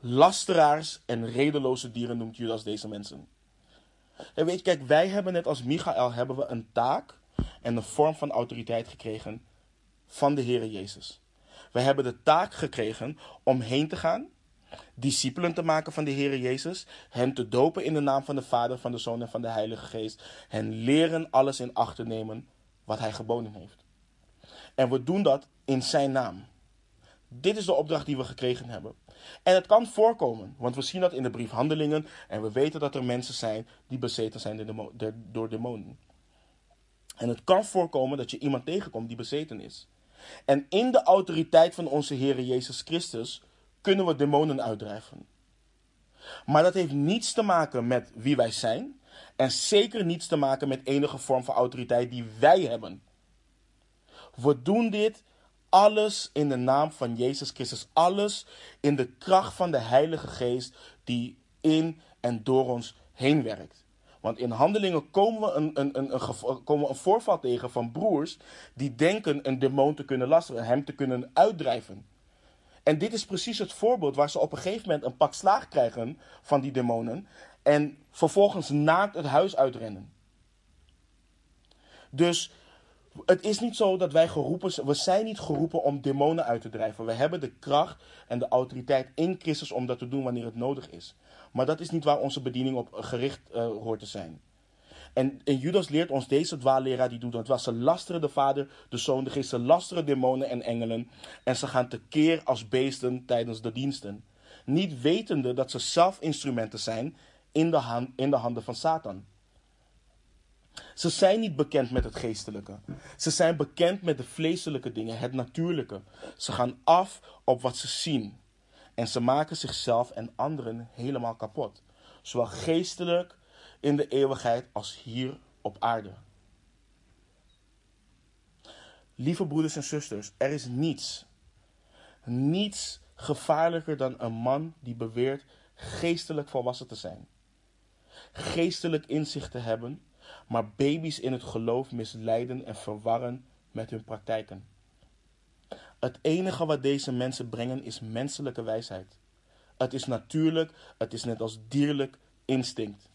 Lasteraars en redeloze dieren noemt Judas deze mensen. En weet je, kijk, wij hebben net als Michael hebben we een taak en een vorm van autoriteit gekregen van de Heere Jezus. Wij hebben de taak gekregen om heen te gaan, discipelen te maken van de Heere Jezus, hen te dopen in de naam van de Vader, van de Zoon en van de Heilige Geest, hen leren alles in acht te nemen wat Hij geboden heeft. En we doen dat in Zijn naam. Dit is de opdracht die we gekregen hebben. En het kan voorkomen, want we zien dat in de brief Handelingen en we weten dat er mensen zijn die bezeten zijn door demonen. En het kan voorkomen dat je iemand tegenkomt die bezeten is. En in de autoriteit van onze Heer Jezus Christus kunnen we demonen uitdrijven. Maar dat heeft niets te maken met wie wij zijn. En zeker niets te maken met enige vorm van autoriteit die wij hebben. We doen dit alles in de naam van Jezus Christus. Alles in de kracht van de Heilige Geest die in en door ons heen werkt. Want in handelingen komen we een, een, een, een, komen een voorval tegen van broers die denken een demon te kunnen lasteren, hem te kunnen uitdrijven. En dit is precies het voorbeeld waar ze op een gegeven moment een pak slaag krijgen van die demonen en vervolgens naakt het huis uitrennen. Dus het is niet zo dat wij geroepen zijn. We zijn niet geroepen om demonen uit te drijven. We hebben de kracht en de autoriteit in Christus om dat te doen wanneer het nodig is. Maar dat is niet waar onze bediening op gericht uh, hoort te zijn. En, en, Judas leert ons deze dwaalleraar die doet dat. Ze lasteren de Vader, de Zoon, de Geest. Ze lasteren demonen en engelen. En ze gaan tekeer als beesten tijdens de diensten. Niet wetende dat ze zelf instrumenten zijn in de, in de handen van Satan. Ze zijn niet bekend met het geestelijke. Ze zijn bekend met de vleeselijke dingen, het natuurlijke. Ze gaan af op wat ze zien. En ze maken zichzelf en anderen helemaal kapot. Zowel geestelijk in de eeuwigheid als hier op aarde. Lieve broeders en zusters, er is niets, niets gevaarlijker dan een man die beweert geestelijk volwassen te zijn. Geestelijk inzicht te hebben, maar baby's in het geloof misleiden en verwarren met hun praktijken. Het enige wat deze mensen brengen is menselijke wijsheid. Het is natuurlijk, het is net als dierlijk instinct.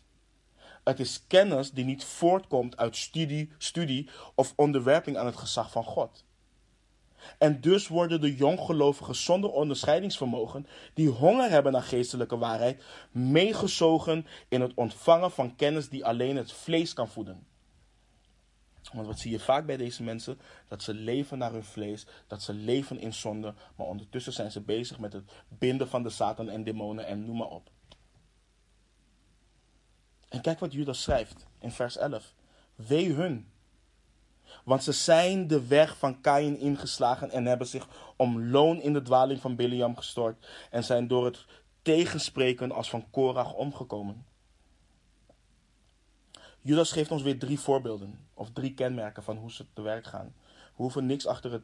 Het is kennis die niet voortkomt uit studie, studie of onderwerping aan het gezag van God. En dus worden de jonggelovigen zonder onderscheidingsvermogen, die honger hebben naar geestelijke waarheid, meegezogen in het ontvangen van kennis die alleen het vlees kan voeden. Want wat zie je vaak bij deze mensen? Dat ze leven naar hun vlees, dat ze leven in zonde, maar ondertussen zijn ze bezig met het binden van de Satan en demonen en noem maar op. En kijk wat Judas schrijft in vers 11. Wee hun. Want ze zijn de weg van Kain ingeslagen en hebben zich om loon in de dwaling van Biliam gestort en zijn door het tegenspreken als van Korach omgekomen. Judas geeft ons weer drie voorbeelden of drie kenmerken van hoe ze te werk gaan. We hoeven niks achter, het,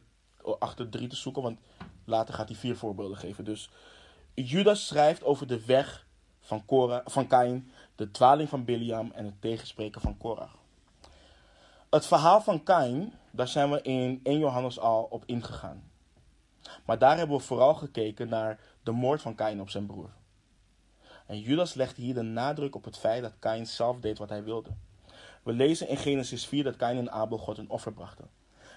achter drie te zoeken, want later gaat hij vier voorbeelden geven. Dus Judas schrijft over de weg van, Korach, van Kain, de dwaling van Biliam en het tegenspreken van Korach. Het verhaal van Kain, daar zijn we in 1 Johannes al op ingegaan. Maar daar hebben we vooral gekeken naar de moord van Kain op zijn broer. En Judas legt hier de nadruk op het feit dat Kain zelf deed wat hij wilde. We lezen in Genesis 4 dat Kain en Abel God een offer brachten.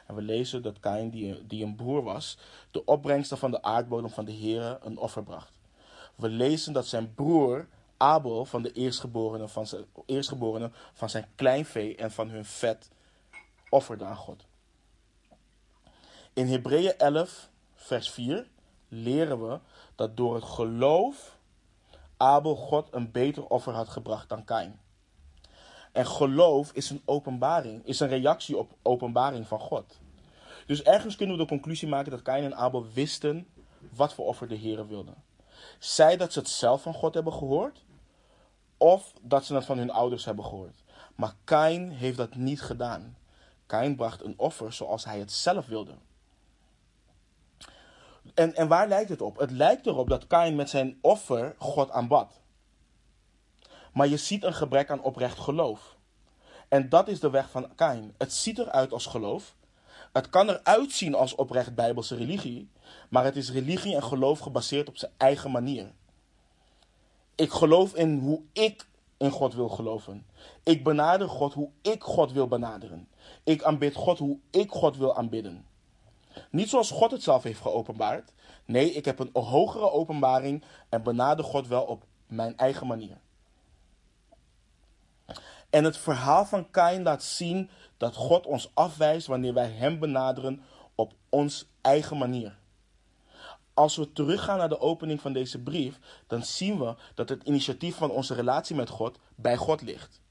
En we lezen dat Kain, die, die een broer was, de opbrengsten van de aardbodem van de Here een offer bracht. We lezen dat zijn broer Abel van de eerstgeborene van zijn, eerstgeborene van zijn kleinvee en van hun vet offerde aan God. In Hebreeën 11, vers 4 leren we dat door het geloof Abel God een beter offer had gebracht dan Kain. En geloof is een openbaring, is een reactie op openbaring van God. Dus ergens kunnen we de conclusie maken dat Kain en Abel wisten wat voor offer de Heer wilde. Zij dat ze het zelf van God hebben gehoord, of dat ze het van hun ouders hebben gehoord. Maar Kain heeft dat niet gedaan. Kain bracht een offer zoals hij het zelf wilde. En, en waar lijkt het op? Het lijkt erop dat Kain met zijn offer God aanbad. Maar je ziet een gebrek aan oprecht geloof. En dat is de weg van Kain. Het ziet eruit als geloof. Het kan eruit zien als oprecht bijbelse religie. Maar het is religie en geloof gebaseerd op zijn eigen manier. Ik geloof in hoe ik in God wil geloven. Ik benader God hoe ik God wil benaderen. Ik aanbid God hoe ik God wil aanbidden. Niet zoals God het zelf heeft geopenbaard. Nee, ik heb een hogere openbaring en benader God wel op mijn eigen manier. En het verhaal van Kain laat zien dat God ons afwijst wanneer wij Hem benaderen op ons eigen manier. Als we teruggaan naar de opening van deze brief, dan zien we dat het initiatief van onze relatie met God bij God ligt.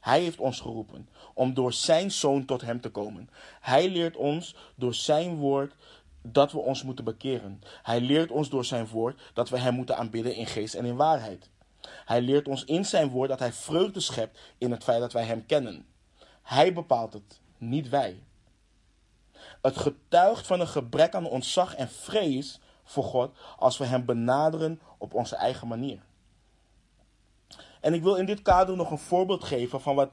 Hij heeft ons geroepen om door zijn zoon tot hem te komen. Hij leert ons door zijn woord dat we ons moeten bekeren. Hij leert ons door zijn woord dat we hem moeten aanbidden in geest en in waarheid. Hij leert ons in zijn woord dat hij vreugde schept in het feit dat wij hem kennen. Hij bepaalt het, niet wij. Het getuigt van een gebrek aan ontzag en vrees voor God als we hem benaderen op onze eigen manier. En ik wil in dit kader nog een voorbeeld geven van wat,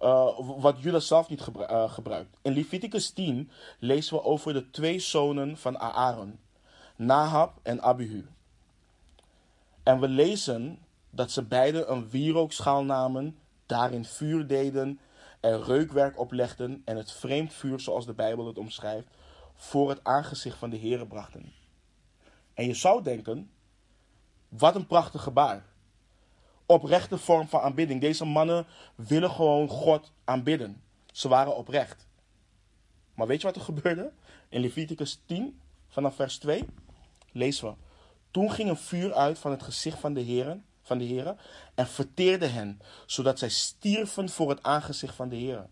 uh, wat Judas zelf niet uh, gebruikt. In Leviticus 10 lezen we over de twee zonen van Aaron, Nahab en Abihu. En we lezen dat ze beiden een wierookschaal namen, daarin vuur deden, er reukwerk oplegden en het vreemd vuur, zoals de Bijbel het omschrijft, voor het aangezicht van de Heere brachten. En je zou denken, wat een prachtig gebaar oprechte vorm van aanbidding. Deze mannen willen gewoon God aanbidden. Ze waren oprecht. Maar weet je wat er gebeurde? In Leviticus 10, vanaf vers 2, lezen we. Toen ging een vuur uit van het gezicht van de Heeren, van de Heer en verteerde hen, zodat zij stierven voor het aangezicht van de Heer.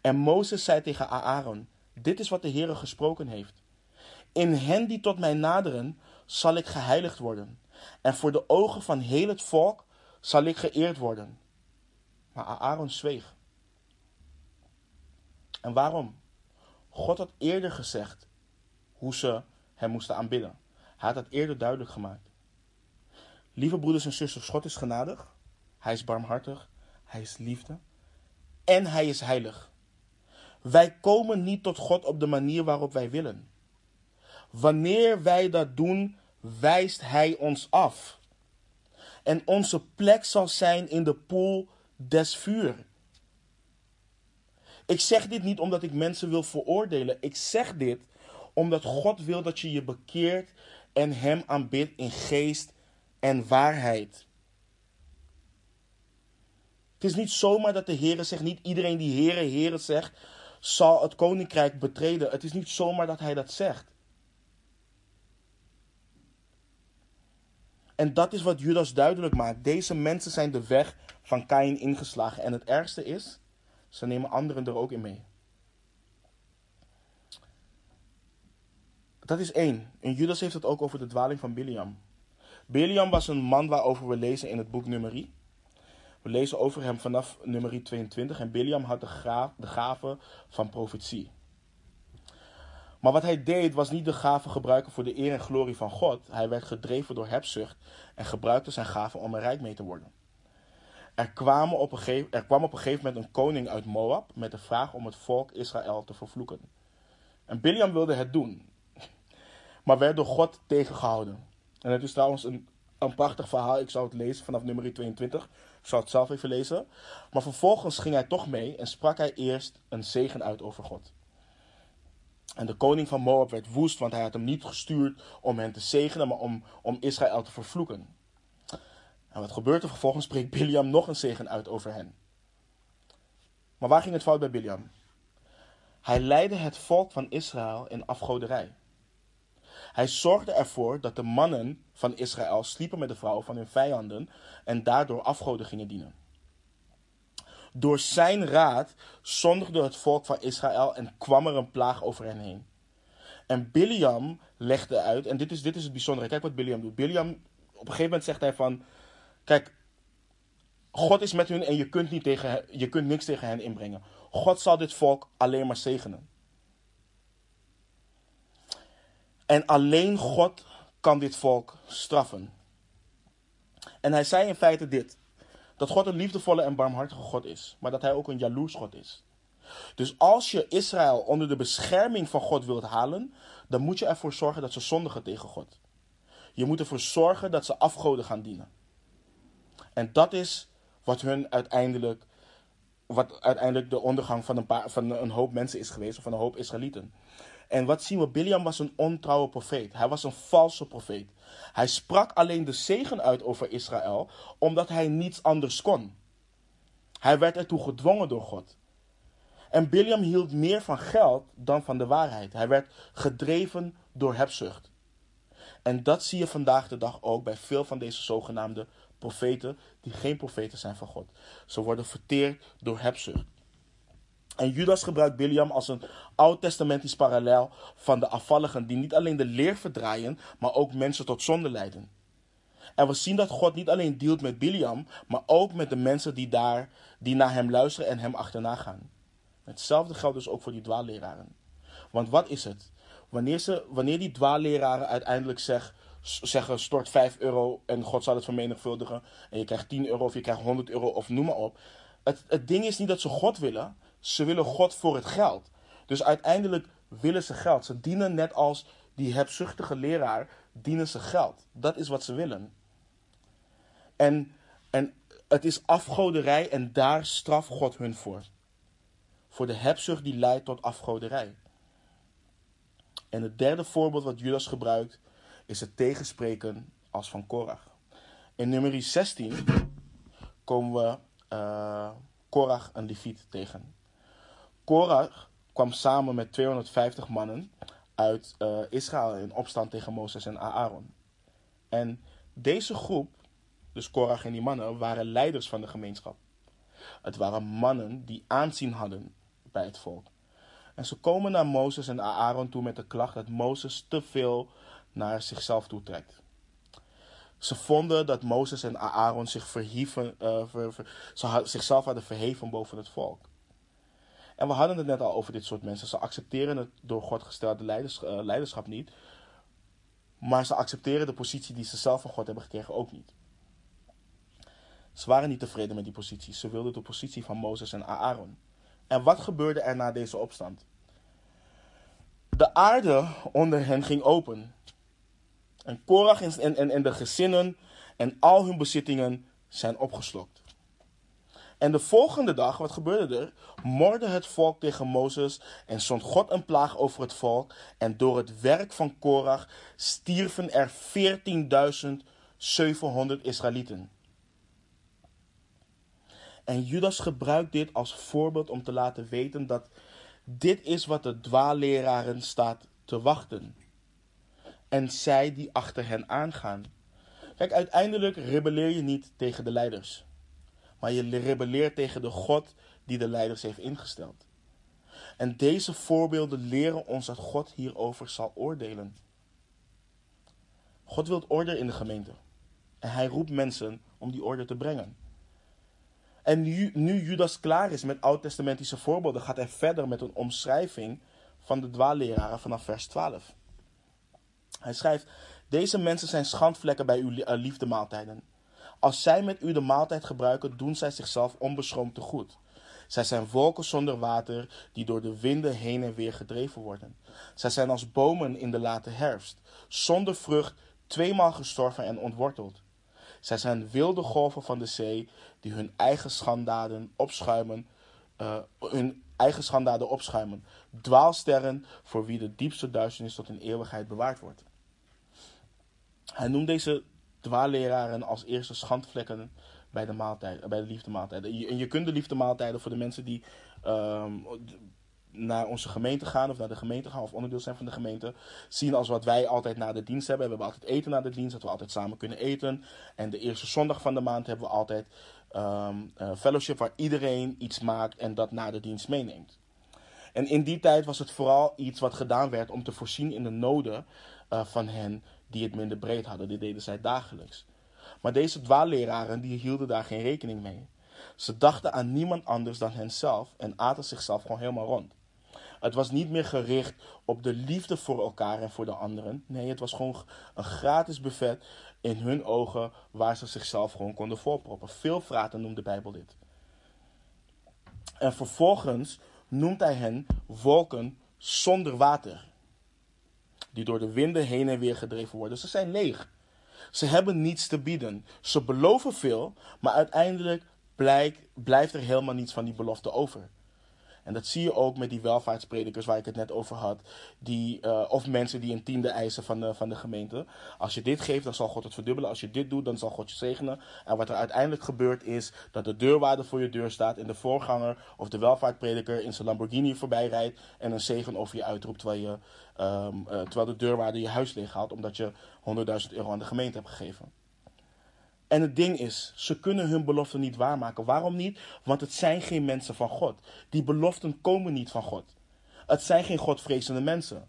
En Mozes zei tegen Aaron: Dit is wat de Heer gesproken heeft. In hen die tot mij naderen, zal ik geheiligd worden. En voor de ogen van heel het volk zal ik geëerd worden. Maar Aaron zweeg. En waarom? God had eerder gezegd hoe ze hem moesten aanbidden. Hij had het eerder duidelijk gemaakt. Lieve broeders en zusters, God is genadig. Hij is barmhartig. Hij is liefde. En hij is heilig. Wij komen niet tot God op de manier waarop wij willen. Wanneer wij dat doen, wijst Hij ons af. En onze plek zal zijn in de poel des vuur. Ik zeg dit niet omdat ik mensen wil veroordelen. Ik zeg dit omdat God wil dat je je bekeert en Hem aanbidt in geest en waarheid. Het is niet zomaar dat de Heer zegt, niet iedereen die Heere, Heere zegt, zal het koninkrijk betreden. Het is niet zomaar dat Hij dat zegt. En dat is wat Judas duidelijk maakt. Deze mensen zijn de weg van Kain ingeslagen. En het ergste is, ze nemen anderen er ook in mee. Dat is één. En Judas heeft het ook over de dwaling van Biliam. Biliam was een man waarover we lezen in het boek Nummerie. We lezen over hem vanaf Nummerie 22. En Biliam had de, de gave van profetie. Maar wat hij deed was niet de gave gebruiken voor de eer en glorie van God. Hij werd gedreven door hebzucht en gebruikte zijn gave om er rijk mee te worden. Er, op een gegeven, er kwam op een gegeven moment een koning uit Moab met de vraag om het volk Israël te vervloeken. En Biliam wilde het doen, maar werd door God tegengehouden. En het is trouwens een, een prachtig verhaal. Ik zal het lezen vanaf nummer 22. Ik zal het zelf even lezen. Maar vervolgens ging hij toch mee en sprak hij eerst een zegen uit over God. En de koning van Moab werd woest, want hij had hem niet gestuurd om hen te zegenen, maar om, om Israël te vervloeken. En wat gebeurt er? Vervolgens spreekt Biliam nog een zegen uit over hen. Maar waar ging het fout bij Biliam? Hij leidde het volk van Israël in afgoderij. Hij zorgde ervoor dat de mannen van Israël sliepen met de vrouwen van hun vijanden en daardoor afgoden gingen dienen. Door zijn raad zondigde het volk van Israël en kwam er een plaag over hen heen. En Biliam legde uit, en dit is, dit is het bijzondere. Kijk wat Biliam doet. Biliam, op een gegeven moment zegt hij van, kijk, God is met hun en je kunt, niet tegen, je kunt niks tegen hen inbrengen. God zal dit volk alleen maar zegenen. En alleen God kan dit volk straffen. En hij zei in feite dit dat God een liefdevolle en barmhartige God is, maar dat hij ook een jaloers God is. Dus als je Israël onder de bescherming van God wilt halen, dan moet je ervoor zorgen dat ze zondigen tegen God. Je moet ervoor zorgen dat ze afgoden gaan dienen. En dat is wat hun uiteindelijk, wat uiteindelijk de ondergang van een, van een hoop mensen is geweest, of van een hoop Israëlieten. En wat zien we? Biliam was een ontrouwe profeet. Hij was een valse profeet. Hij sprak alleen de zegen uit over Israël, omdat hij niets anders kon. Hij werd ertoe gedwongen door God. En Biliam hield meer van geld dan van de waarheid. Hij werd gedreven door hebzucht. En dat zie je vandaag de dag ook bij veel van deze zogenaamde profeten, die geen profeten zijn van God. Ze worden verteerd door hebzucht. En Judas gebruikt Biliam als een oud-testamentisch parallel van de afvalligen die niet alleen de leer verdraaien, maar ook mensen tot zonde leiden. En we zien dat God niet alleen dealt met Biliam, maar ook met de mensen die, daar, die naar hem luisteren en hem achterna gaan. Hetzelfde geldt dus ook voor die dwaalleraren. Want wat is het? Wanneer, ze, wanneer die dwaalleraren uiteindelijk zeg, zeggen stort 5 euro en God zal het vermenigvuldigen en je krijgt 10 euro of je krijgt 100 euro of noem maar op. Het, het ding is niet dat ze God willen, ze willen God voor het geld. Dus uiteindelijk willen ze geld. Ze dienen net als die hebzuchtige leraar, dienen ze geld. Dat is wat ze willen. En, en het is afgoderij en daar straft God hun voor. Voor de hebzucht die leidt tot afgoderij. En het derde voorbeeld wat Judas gebruikt is het tegenspreken als van Korach. In nummer 16 komen we uh, Korach en Leviet tegen. Korach kwam samen met 250 mannen uit uh, Israël in opstand tegen Mozes en Aaron. En deze groep dus Korach en die mannen, waren leiders van de gemeenschap. Het waren mannen die aanzien hadden bij het volk. En ze komen naar Mozes en Aaron toe met de klacht dat Mozes te veel naar zichzelf toe trekt. Ze vonden dat Mozes en Aaron zich verhieven, uh, ze zichzelf hadden verheven boven het volk. En we hadden het net al over dit soort mensen. Ze accepteren het door God gestelde uh, leiderschap niet. Maar ze accepteren de positie die ze zelf van God hebben gekregen ook niet. Ze waren niet tevreden met die positie. Ze wilden de positie van Mozes en Aaron. En wat gebeurde er na deze opstand? De aarde onder hen ging open. En Korach en, en, en de gezinnen en al hun bezittingen zijn opgeslokt. En de volgende dag, wat gebeurde er? Morde het volk tegen Mozes en zond God een plaag over het volk. En door het werk van Korach stierven er 14.700 Israëlieten. En Judas gebruikt dit als voorbeeld om te laten weten dat dit is wat de dwaalleraren staat te wachten. En zij die achter hen aangaan. Kijk, uiteindelijk rebelleer je niet tegen de leiders. Maar je rebelleert tegen de God die de leiders heeft ingesteld. En deze voorbeelden leren ons dat God hierover zal oordelen. God wil orde in de gemeente. En hij roept mensen om die orde te brengen. En nu, nu Judas klaar is met oud-testamentische voorbeelden, gaat hij verder met een omschrijving van de dwaalleraren vanaf vers 12. Hij schrijft: Deze mensen zijn schandvlekken bij uw eh, liefdemaaltijden. Als zij met u de maaltijd gebruiken, doen zij zichzelf onbeschroomd te goed. Zij zijn wolken zonder water, die door de winden heen en weer gedreven worden. Zij zijn als bomen in de late herfst, zonder vrucht, tweemaal gestorven en ontworteld. Zij zijn wilde golven van de zee die hun eigen schandaden opschuimen, uh, hun eigen schandaden opschuimen. Dwaalsterren voor wie de diepste duisternis tot in eeuwigheid bewaard wordt. Hij noemt deze dwaalleraren als eerste schandvlekken bij de, maaltijd, bij de liefdemaaltijden. En je kunt de liefdemaaltijden voor de mensen die um, naar onze gemeente gaan of naar de gemeente gaan of onderdeel zijn van de gemeente, zien als wat wij altijd na de dienst hebben. We hebben altijd eten na de dienst, dat we altijd samen kunnen eten. En de eerste zondag van de maand hebben we altijd um, fellowship waar iedereen iets maakt en dat na de dienst meeneemt. En in die tijd was het vooral iets wat gedaan werd om te voorzien in de noden uh, van hen die het minder breed hadden. Dit deden zij dagelijks. Maar deze dwaalleraren die hielden daar geen rekening mee. Ze dachten aan niemand anders dan henzelf en aten zichzelf gewoon helemaal rond. Het was niet meer gericht op de liefde voor elkaar en voor de anderen. Nee, het was gewoon een gratis buffet in hun ogen waar ze zichzelf gewoon konden voorproppen. Veel vraten noemt de Bijbel dit. En vervolgens noemt hij hen wolken zonder water. Die door de winden heen en weer gedreven worden. Ze zijn leeg. Ze hebben niets te bieden. Ze beloven veel, maar uiteindelijk blijkt, blijft er helemaal niets van die belofte over. En dat zie je ook met die welvaartspredikers waar ik het net over had. Die, uh, of mensen die een tiende eisen van de, van de gemeente. Als je dit geeft, dan zal God het verdubbelen. Als je dit doet, dan zal God je zegenen. En wat er uiteindelijk gebeurt is dat de deurwaarde voor je deur staat. En de voorganger of de welvaartprediker in zijn Lamborghini voorbij rijdt. En een zegen over je uitroept terwijl, je, um, uh, terwijl de deurwaarde je huis leeg haalt. Omdat je 100.000 euro aan de gemeente hebt gegeven. En het ding is, ze kunnen hun beloften niet waarmaken. Waarom niet? Want het zijn geen mensen van God. Die beloften komen niet van God. Het zijn geen Godvrezende mensen.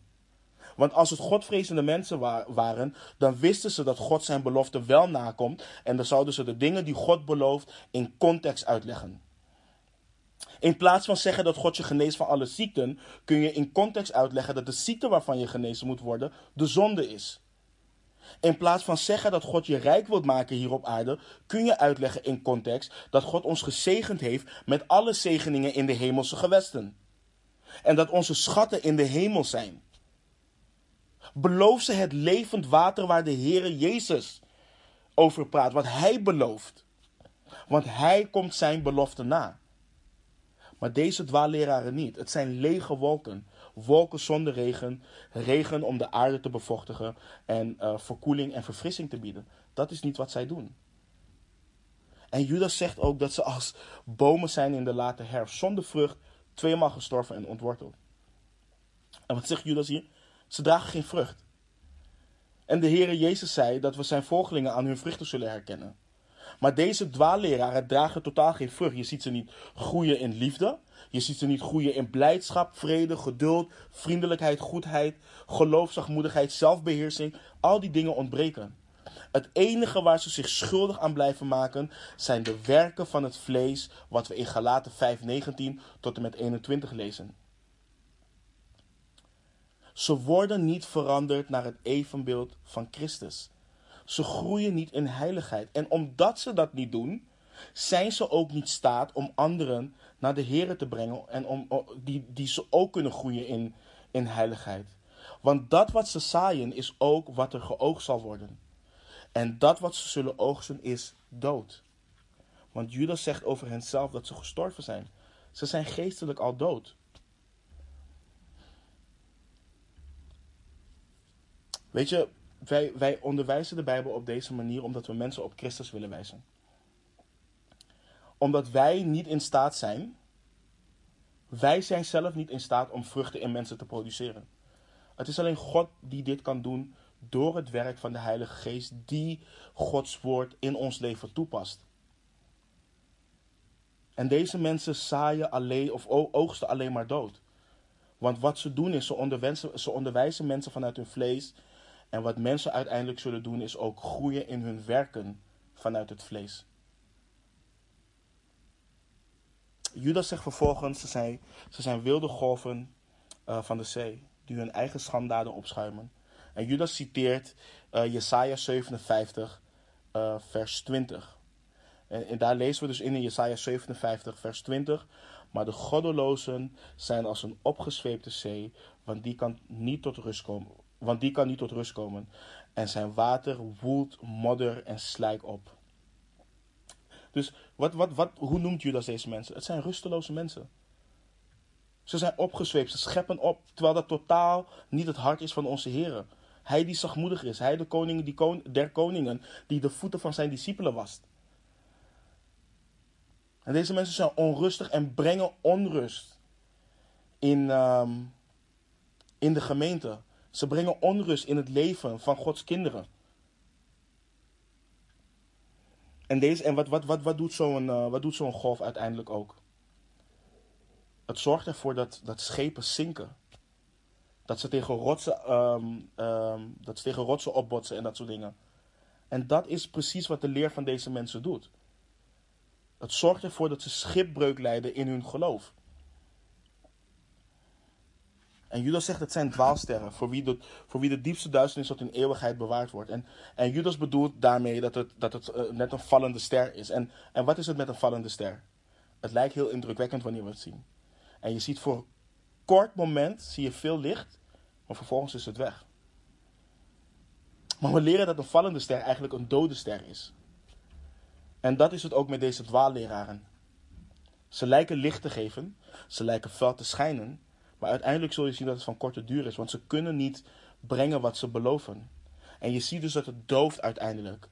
Want als het Godvrezende mensen waren, dan wisten ze dat God zijn belofte wel nakomt. En dan zouden ze de dingen die God belooft in context uitleggen. In plaats van zeggen dat God je geneest van alle ziekten, kun je in context uitleggen dat de ziekte waarvan je genezen moet worden de zonde is. In plaats van zeggen dat God je rijk wilt maken hier op aarde, kun je uitleggen in context dat God ons gezegend heeft met alle zegeningen in de hemelse gewesten. En dat onze schatten in de hemel zijn. Beloof ze het levend water waar de Heere Jezus over praat, wat Hij belooft. Want Hij komt zijn belofte na. Maar deze dwaalleraren niet. Het zijn lege wolken wolken zonder regen, regen om de aarde te bevochtigen en uh, verkoeling en verfrissing te bieden. Dat is niet wat zij doen. En Judas zegt ook dat ze als bomen zijn in de late herfst, zonder vrucht, tweemaal gestorven en ontworteld. En wat zegt Judas hier? Ze dragen geen vrucht. En de Heere Jezus zei dat we zijn volgelingen aan hun vruchten zullen herkennen. Maar deze dwaalleraren dragen totaal geen vrucht. Je ziet ze niet groeien in liefde. Je ziet ze niet groeien in blijdschap, vrede, geduld, vriendelijkheid, goedheid, geloof, zachtmoedigheid, zelfbeheersing. Al die dingen ontbreken. Het enige waar ze zich schuldig aan blijven maken zijn de werken van het vlees, wat we in Galaten 5:19 tot en met 21 lezen. Ze worden niet veranderd naar het evenbeeld van Christus. Ze groeien niet in heiligheid. En omdat ze dat niet doen, zijn ze ook niet staat om anderen naar de Heer te brengen en om, die, die ze ook kunnen groeien in, in heiligheid. Want dat wat ze zaaien is ook wat er geoogst zal worden. En dat wat ze zullen oogsten is dood. Want Judas zegt over henzelf dat ze gestorven zijn. Ze zijn geestelijk al dood. Weet je, wij, wij onderwijzen de Bijbel op deze manier omdat we mensen op Christus willen wijzen. Omdat wij niet in staat zijn, wij zijn zelf niet in staat om vruchten in mensen te produceren. Het is alleen God die dit kan doen door het werk van de Heilige Geest die Gods woord in ons leven toepast. En deze mensen zaaien alleen of oogsten alleen maar dood. Want wat ze doen is, ze onderwijzen, ze onderwijzen mensen vanuit hun vlees. En wat mensen uiteindelijk zullen doen is ook groeien in hun werken vanuit het vlees. Judas zegt vervolgens, ze zijn, wilde golven uh, van de zee, die hun eigen schandaden opschuimen. En Judas citeert uh, Jesaja 57, uh, vers 20. En, daar lezen we dus in in Jesaja 57, vers 20. Maar de goddelozen zijn als een opgezweepte zee, want die kan niet tot rust komen. Want die kan niet tot rust komen. En zijn water woelt modder en slijk op. Dus wat, wat, wat, hoe noemt Judas deze mensen? Het zijn rusteloze mensen. Ze zijn opgezweept, ze scheppen op, terwijl dat totaal niet het hart is van onze Heer. Hij die zachtmoedig is, hij de koning die kon, der koningen, die de voeten van zijn discipelen wast. En deze mensen zijn onrustig en brengen onrust in, um, in de gemeente. Ze brengen onrust in het leven van Gods kinderen. En, deze, en wat, wat, wat, wat doet zo'n uh, wat doet zo'n golf uiteindelijk ook? Het zorgt ervoor dat, dat schepen zinken. Dat ze, tegen rotsen, um, um, dat ze tegen rotsen opbotsen en dat soort dingen. En dat is precies wat de leer van deze mensen doet. Het zorgt ervoor dat ze schipbreuk lijden in hun geloof. En Judas zegt het zijn dwaalsterren, voor wie, de, voor wie de diepste duisternis tot in eeuwigheid bewaard wordt. En, en Judas bedoelt daarmee dat het, dat het uh, net een vallende ster is. En, en wat is het met een vallende ster? Het lijkt heel indrukwekkend wanneer we het zien. En je ziet voor een kort moment zie je veel licht, maar vervolgens is het weg. Maar we leren dat een vallende ster eigenlijk een dode ster is. En dat is het ook met deze dwaalleraren. Ze lijken licht te geven, ze lijken fel te schijnen, maar uiteindelijk zul je zien dat het van korte duur is, want ze kunnen niet brengen wat ze beloven. En je ziet dus dat het dooft uiteindelijk.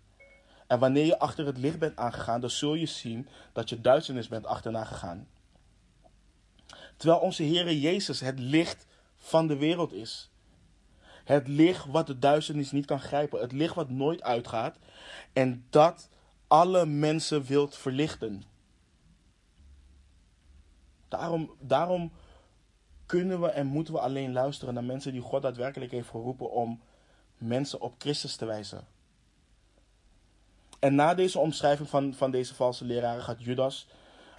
En wanneer je achter het licht bent aangegaan, dan zul je zien dat je duisternis bent achterna gegaan. Terwijl onze Heere Jezus het licht van de wereld is. Het licht wat de duisternis niet kan grijpen. Het licht wat nooit uitgaat. En dat alle mensen wilt verlichten. Daarom, daarom kunnen we en moeten we alleen luisteren naar mensen die God daadwerkelijk heeft geroepen om mensen op Christus te wijzen. En na deze omschrijving van, van deze valse leraren gaat Judas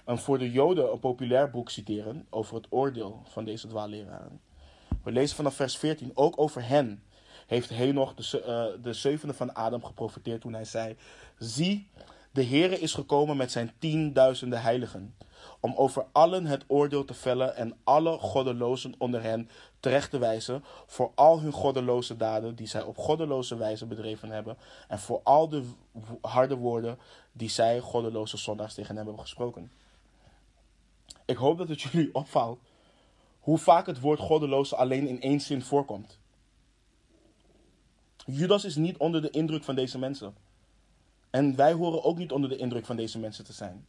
een voor de Joden een populair boek citeren over het oordeel van deze dwaalleraren. We lezen vanaf vers 14, ook over hen heeft Henoch, de, uh, de zevende van Adam, geprofiteerd toen hij zei, zie, de Heere is gekomen met zijn tienduizenden heiligen om over allen het oordeel te vellen en alle goddelozen onder hen terecht te wijzen voor al hun goddeloze daden die zij op goddeloze wijze bedreven hebben en voor al de harde woorden die zij goddeloze zondags tegen hem hebben gesproken. Ik hoop dat het jullie opvalt hoe vaak het woord goddeloze alleen in één zin voorkomt. Judas is niet onder de indruk van deze mensen. En wij horen ook niet onder de indruk van deze mensen te zijn.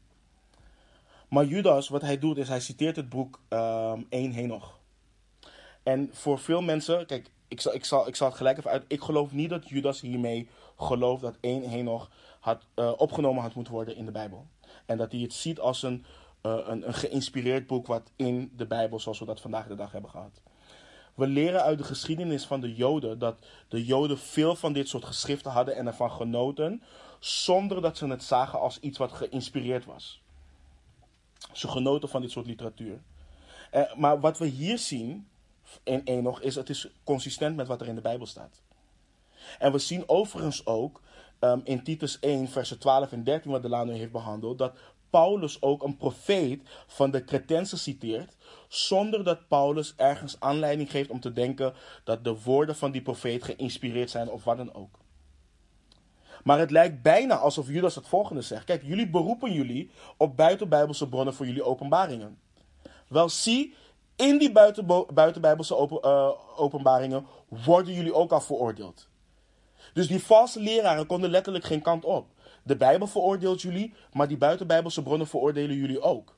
Maar Judas, wat hij doet, is hij citeert het boek um, 1 Henoch. En voor veel mensen, kijk, ik zal, ik, zal, ik zal het gelijk even uit. Ik geloof niet dat Judas hiermee gelooft dat 1 Henoch had, uh, opgenomen had moeten worden in de Bijbel. En dat hij het ziet als een, uh, een, een geïnspireerd boek wat in de Bijbel, zoals we dat vandaag de dag hebben gehad. We leren uit de geschiedenis van de Joden dat de Joden veel van dit soort geschriften hadden en ervan genoten, zonder dat ze het zagen als iets wat geïnspireerd was. Ze genoten van dit soort literatuur. Uh, maar wat we hier zien in Enoch is, het is consistent met wat er in de Bijbel staat. En we zien overigens ook um, in Titus 1, versen 12 en 13, wat Delano heeft behandeld, dat Paulus ook een profeet van de Cretensen citeert, zonder dat Paulus ergens aanleiding geeft om te denken dat de woorden van die profeet geïnspireerd zijn of wat dan ook. Maar het lijkt bijna alsof Judas het volgende zegt. Kijk, jullie beroepen jullie op buitenbijbelse bronnen voor jullie openbaringen. Wel, zie, in die buitenbijbelse uh, openbaringen worden jullie ook al veroordeeld. Dus die valse leraren konden letterlijk geen kant op. De Bijbel veroordeelt jullie, maar die buitenbijbelse bronnen veroordelen jullie ook.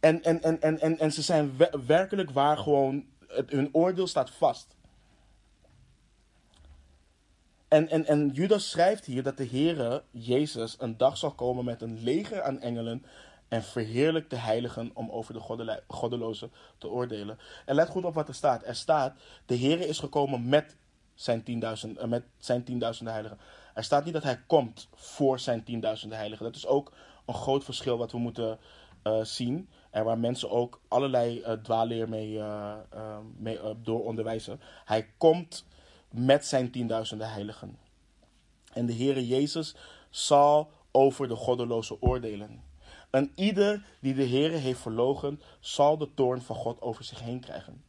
En, en, en, en, en, en ze zijn werkelijk waar gewoon, het, hun oordeel staat vast. En, en, en Judas schrijft hier dat de Heere Jezus een dag zal komen met een leger aan engelen en verheerlijk de heiligen om over de goddelozen te oordelen. En let goed op wat er staat. Er staat, de Heere is gekomen met zijn, tienduizend, uh, met zijn tienduizenden heiligen. Er staat niet dat hij komt voor zijn tienduizenden heiligen. Dat is ook een groot verschil wat we moeten uh, zien. En waar mensen ook allerlei uh, dwaalleer mee, mee door onderwijzen. Hij komt met zijn tienduizenden heiligen. En de Heere Jezus zal over de goddeloze oordelen. En ieder die de Heere heeft verlogen, zal de toorn van God over zich heen krijgen.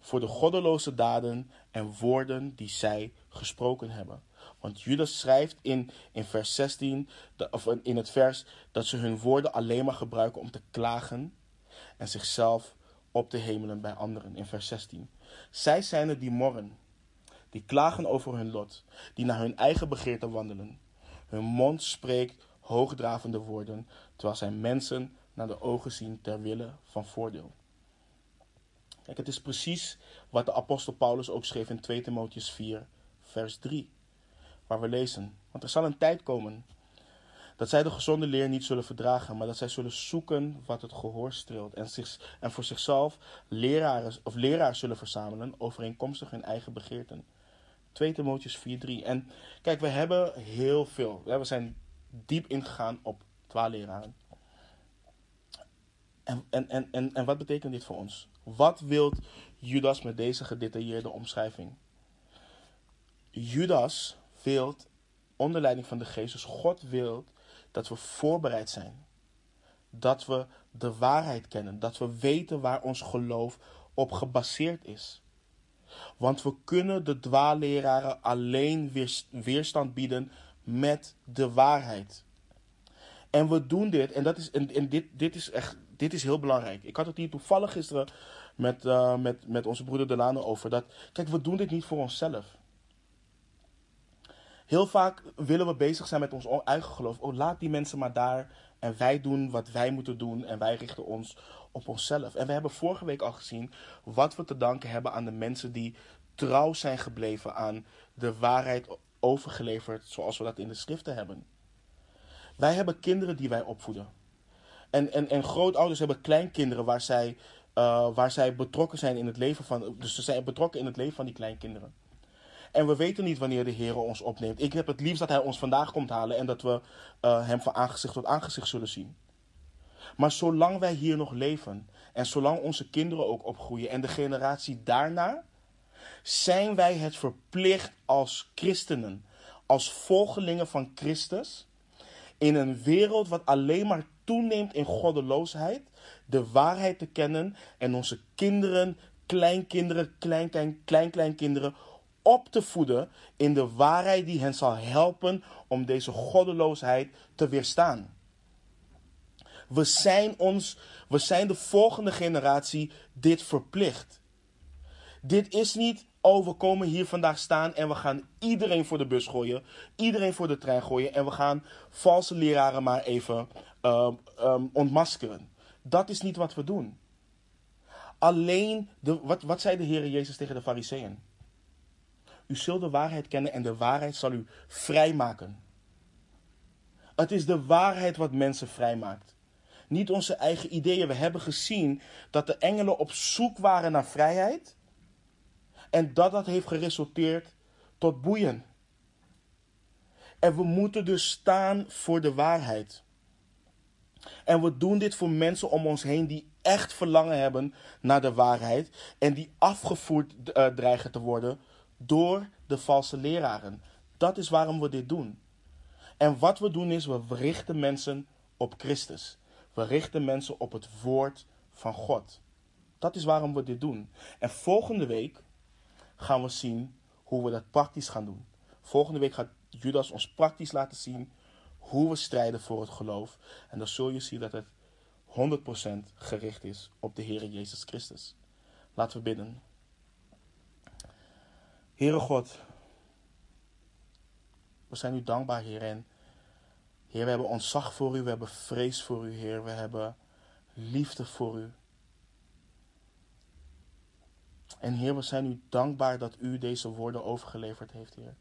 Voor de goddeloze daden en woorden die zij gesproken hebben. Want Judas schrijft in, in vers 16, of in het vers, dat ze hun woorden alleen maar gebruiken om te klagen en zichzelf op te hemelen bij anderen. In vers 16. Zij zijn het die morren, die klagen over hun lot, die naar hun eigen begeerte wandelen. Hun mond spreekt hoogdravende woorden, terwijl zij mensen naar de ogen zien ter wille van voordeel. Kijk, het is precies wat de apostel Paulus ook schreef in 2 Timotheus 4, vers 3, waar we lezen. Want er zal een tijd komen dat zij de gezonde leer niet zullen verdragen, maar dat zij zullen zoeken wat het gehoor streelt en, zich, en voor zichzelf leraren of leraars zullen verzamelen overeenkomstig hun eigen begeerten. 2 Timotheus 4, 3. En kijk, we hebben heel veel. We zijn diep ingegaan op dwaalleraren. En, en, en, en, en wat betekent dit voor ons? Wat wil Judas met deze gedetailleerde omschrijving? Judas wil, onder leiding van de Geest, God wil dat we voorbereid zijn. Dat we de waarheid kennen. Dat we weten waar ons geloof op gebaseerd is. Want we kunnen de dwaalleraren alleen weerstand bieden met de waarheid. En we doen dit, en, dat is, en, en dit, dit is echt dit is heel belangrijk. Ik had het hier toevallig gisteren met, uh, met, met onze broeder Delano over. Dat, kijk, we doen dit niet voor onszelf. Heel vaak willen we bezig zijn met ons eigen geloof. Oh, laat die mensen maar daar. En wij doen wat wij moeten doen. En wij richten ons op onszelf. En we hebben vorige week al gezien wat we te danken hebben aan de mensen die trouw zijn gebleven aan de waarheid overgeleverd. Zoals we dat in de schriften hebben. Wij hebben kinderen die wij opvoeden. En, en, en grootouders hebben kleinkinderen waar zij, uh, waar zij betrokken zijn in het leven van. Dus ze zijn betrokken in het leven van die kleinkinderen. En we weten niet wanneer de Heer ons opneemt. Ik heb het liefst dat Hij ons vandaag komt halen en dat we uh, Hem van aangezicht tot aangezicht zullen zien. Maar zolang wij hier nog leven en zolang onze kinderen ook opgroeien en de generatie daarna, zijn wij het verplicht als christenen, als volgelingen van Christus, in een wereld wat alleen maar toeneemt in goddeloosheid, de waarheid te kennen en onze kinderen, kleinkinderen, kleinkinderen, kleinkleinkinderen op te voeden in de waarheid die hen zal helpen om deze goddeloosheid te weerstaan. We zijn, ons, we zijn de volgende generatie dit verplicht. Dit is niet, oh we komen hier vandaag staan en we gaan iedereen voor de bus gooien, iedereen voor de trein gooien en we gaan valse leraren maar even um, um, ontmaskeren. Dat is niet wat we doen. Alleen, de, wat, wat zei de Heer Jezus tegen de Fariseeën? U zult de waarheid kennen en de waarheid zal u vrijmaken. Het is de waarheid wat mensen vrijmaakt. Niet onze eigen ideeën. We hebben gezien dat de engelen op zoek waren naar vrijheid. En dat dat heeft geresulteerd tot boeien. En we moeten dus staan voor de waarheid. En we doen dit voor mensen om ons heen die echt verlangen hebben naar de waarheid en die afgevoerd uh, dreigen te worden door de valse leraren. Dat is waarom we dit doen. En wat we doen is, we richten mensen op Christus. We richten mensen op het woord van God. Dat is waarom we dit doen. En volgende week gaan we zien hoe we dat praktisch gaan doen. Volgende week gaat Judas ons praktisch laten zien hoe we strijden voor het geloof. En dan zul je zien dat het 100% gericht is op de Heer Jezus Christus. Laten we bidden. Heere God, we zijn u dankbaar, Heer. En Heer, we hebben ontzag voor u, we hebben vrees voor u, Heer. We hebben liefde voor u. En Heer, we zijn u dankbaar dat u deze woorden overgeleverd heeft, Heer.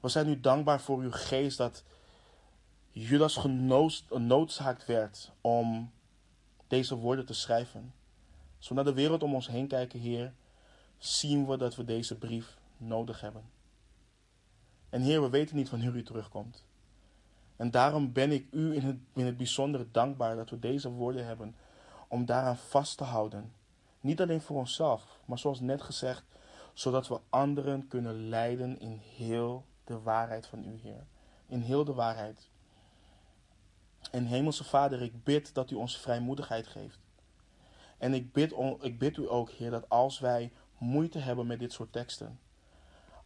We zijn u dankbaar voor uw geest dat Judas genoodzaakt werd om deze woorden te schrijven. Als we naar de wereld om ons heen kijken, Heer, zien we dat we deze brief nodig hebben. En Heer, we weten niet wanneer u terugkomt. En daarom ben ik u in het, in het bijzonder dankbaar dat we deze woorden hebben om daaraan vast te houden. Niet alleen voor onszelf, maar zoals net gezegd, zodat we anderen kunnen leiden in heel de waarheid van u, Heer. In heel de waarheid. En Hemelse Vader, ik bid dat u ons vrijmoedigheid geeft. En ik bid, ik bid u ook, Heer, dat als wij moeite hebben met dit soort teksten,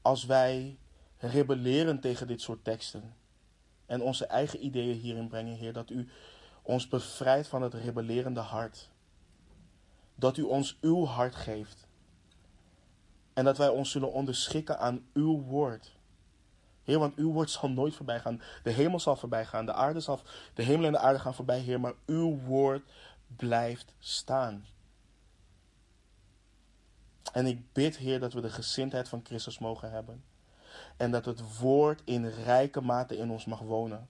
als wij rebelleren tegen dit soort teksten en onze eigen ideeën hierin brengen, Heer, dat u ons bevrijdt van het rebellerende hart. Dat u ons uw hart geeft. En dat wij ons zullen onderschikken aan uw woord. Heer, want uw woord zal nooit voorbij gaan. De hemel zal voorbij gaan. De aarde zal, de hemel en de aarde gaan voorbij, Heer. Maar uw woord blijft staan. En ik bid, Heer, dat we de gezindheid van Christus mogen hebben. En dat het woord in rijke mate in ons mag wonen.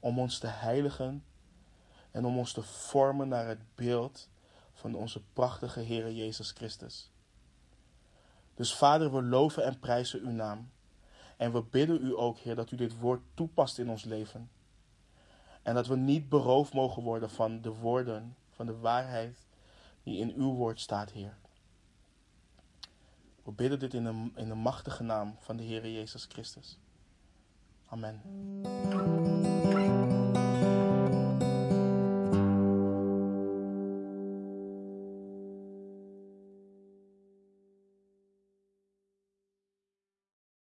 Om ons te heiligen en om ons te vormen naar het beeld van onze prachtige Heer Jezus Christus. Dus Vader, we loven en prijzen uw naam. En we bidden u ook, Heer, dat u dit woord toepast in ons leven. En dat we niet beroofd mogen worden van de woorden, van de waarheid die in uw woord staat, Heer. We bidden dit in de, in de machtige naam van de Heer Jezus Christus. Amen.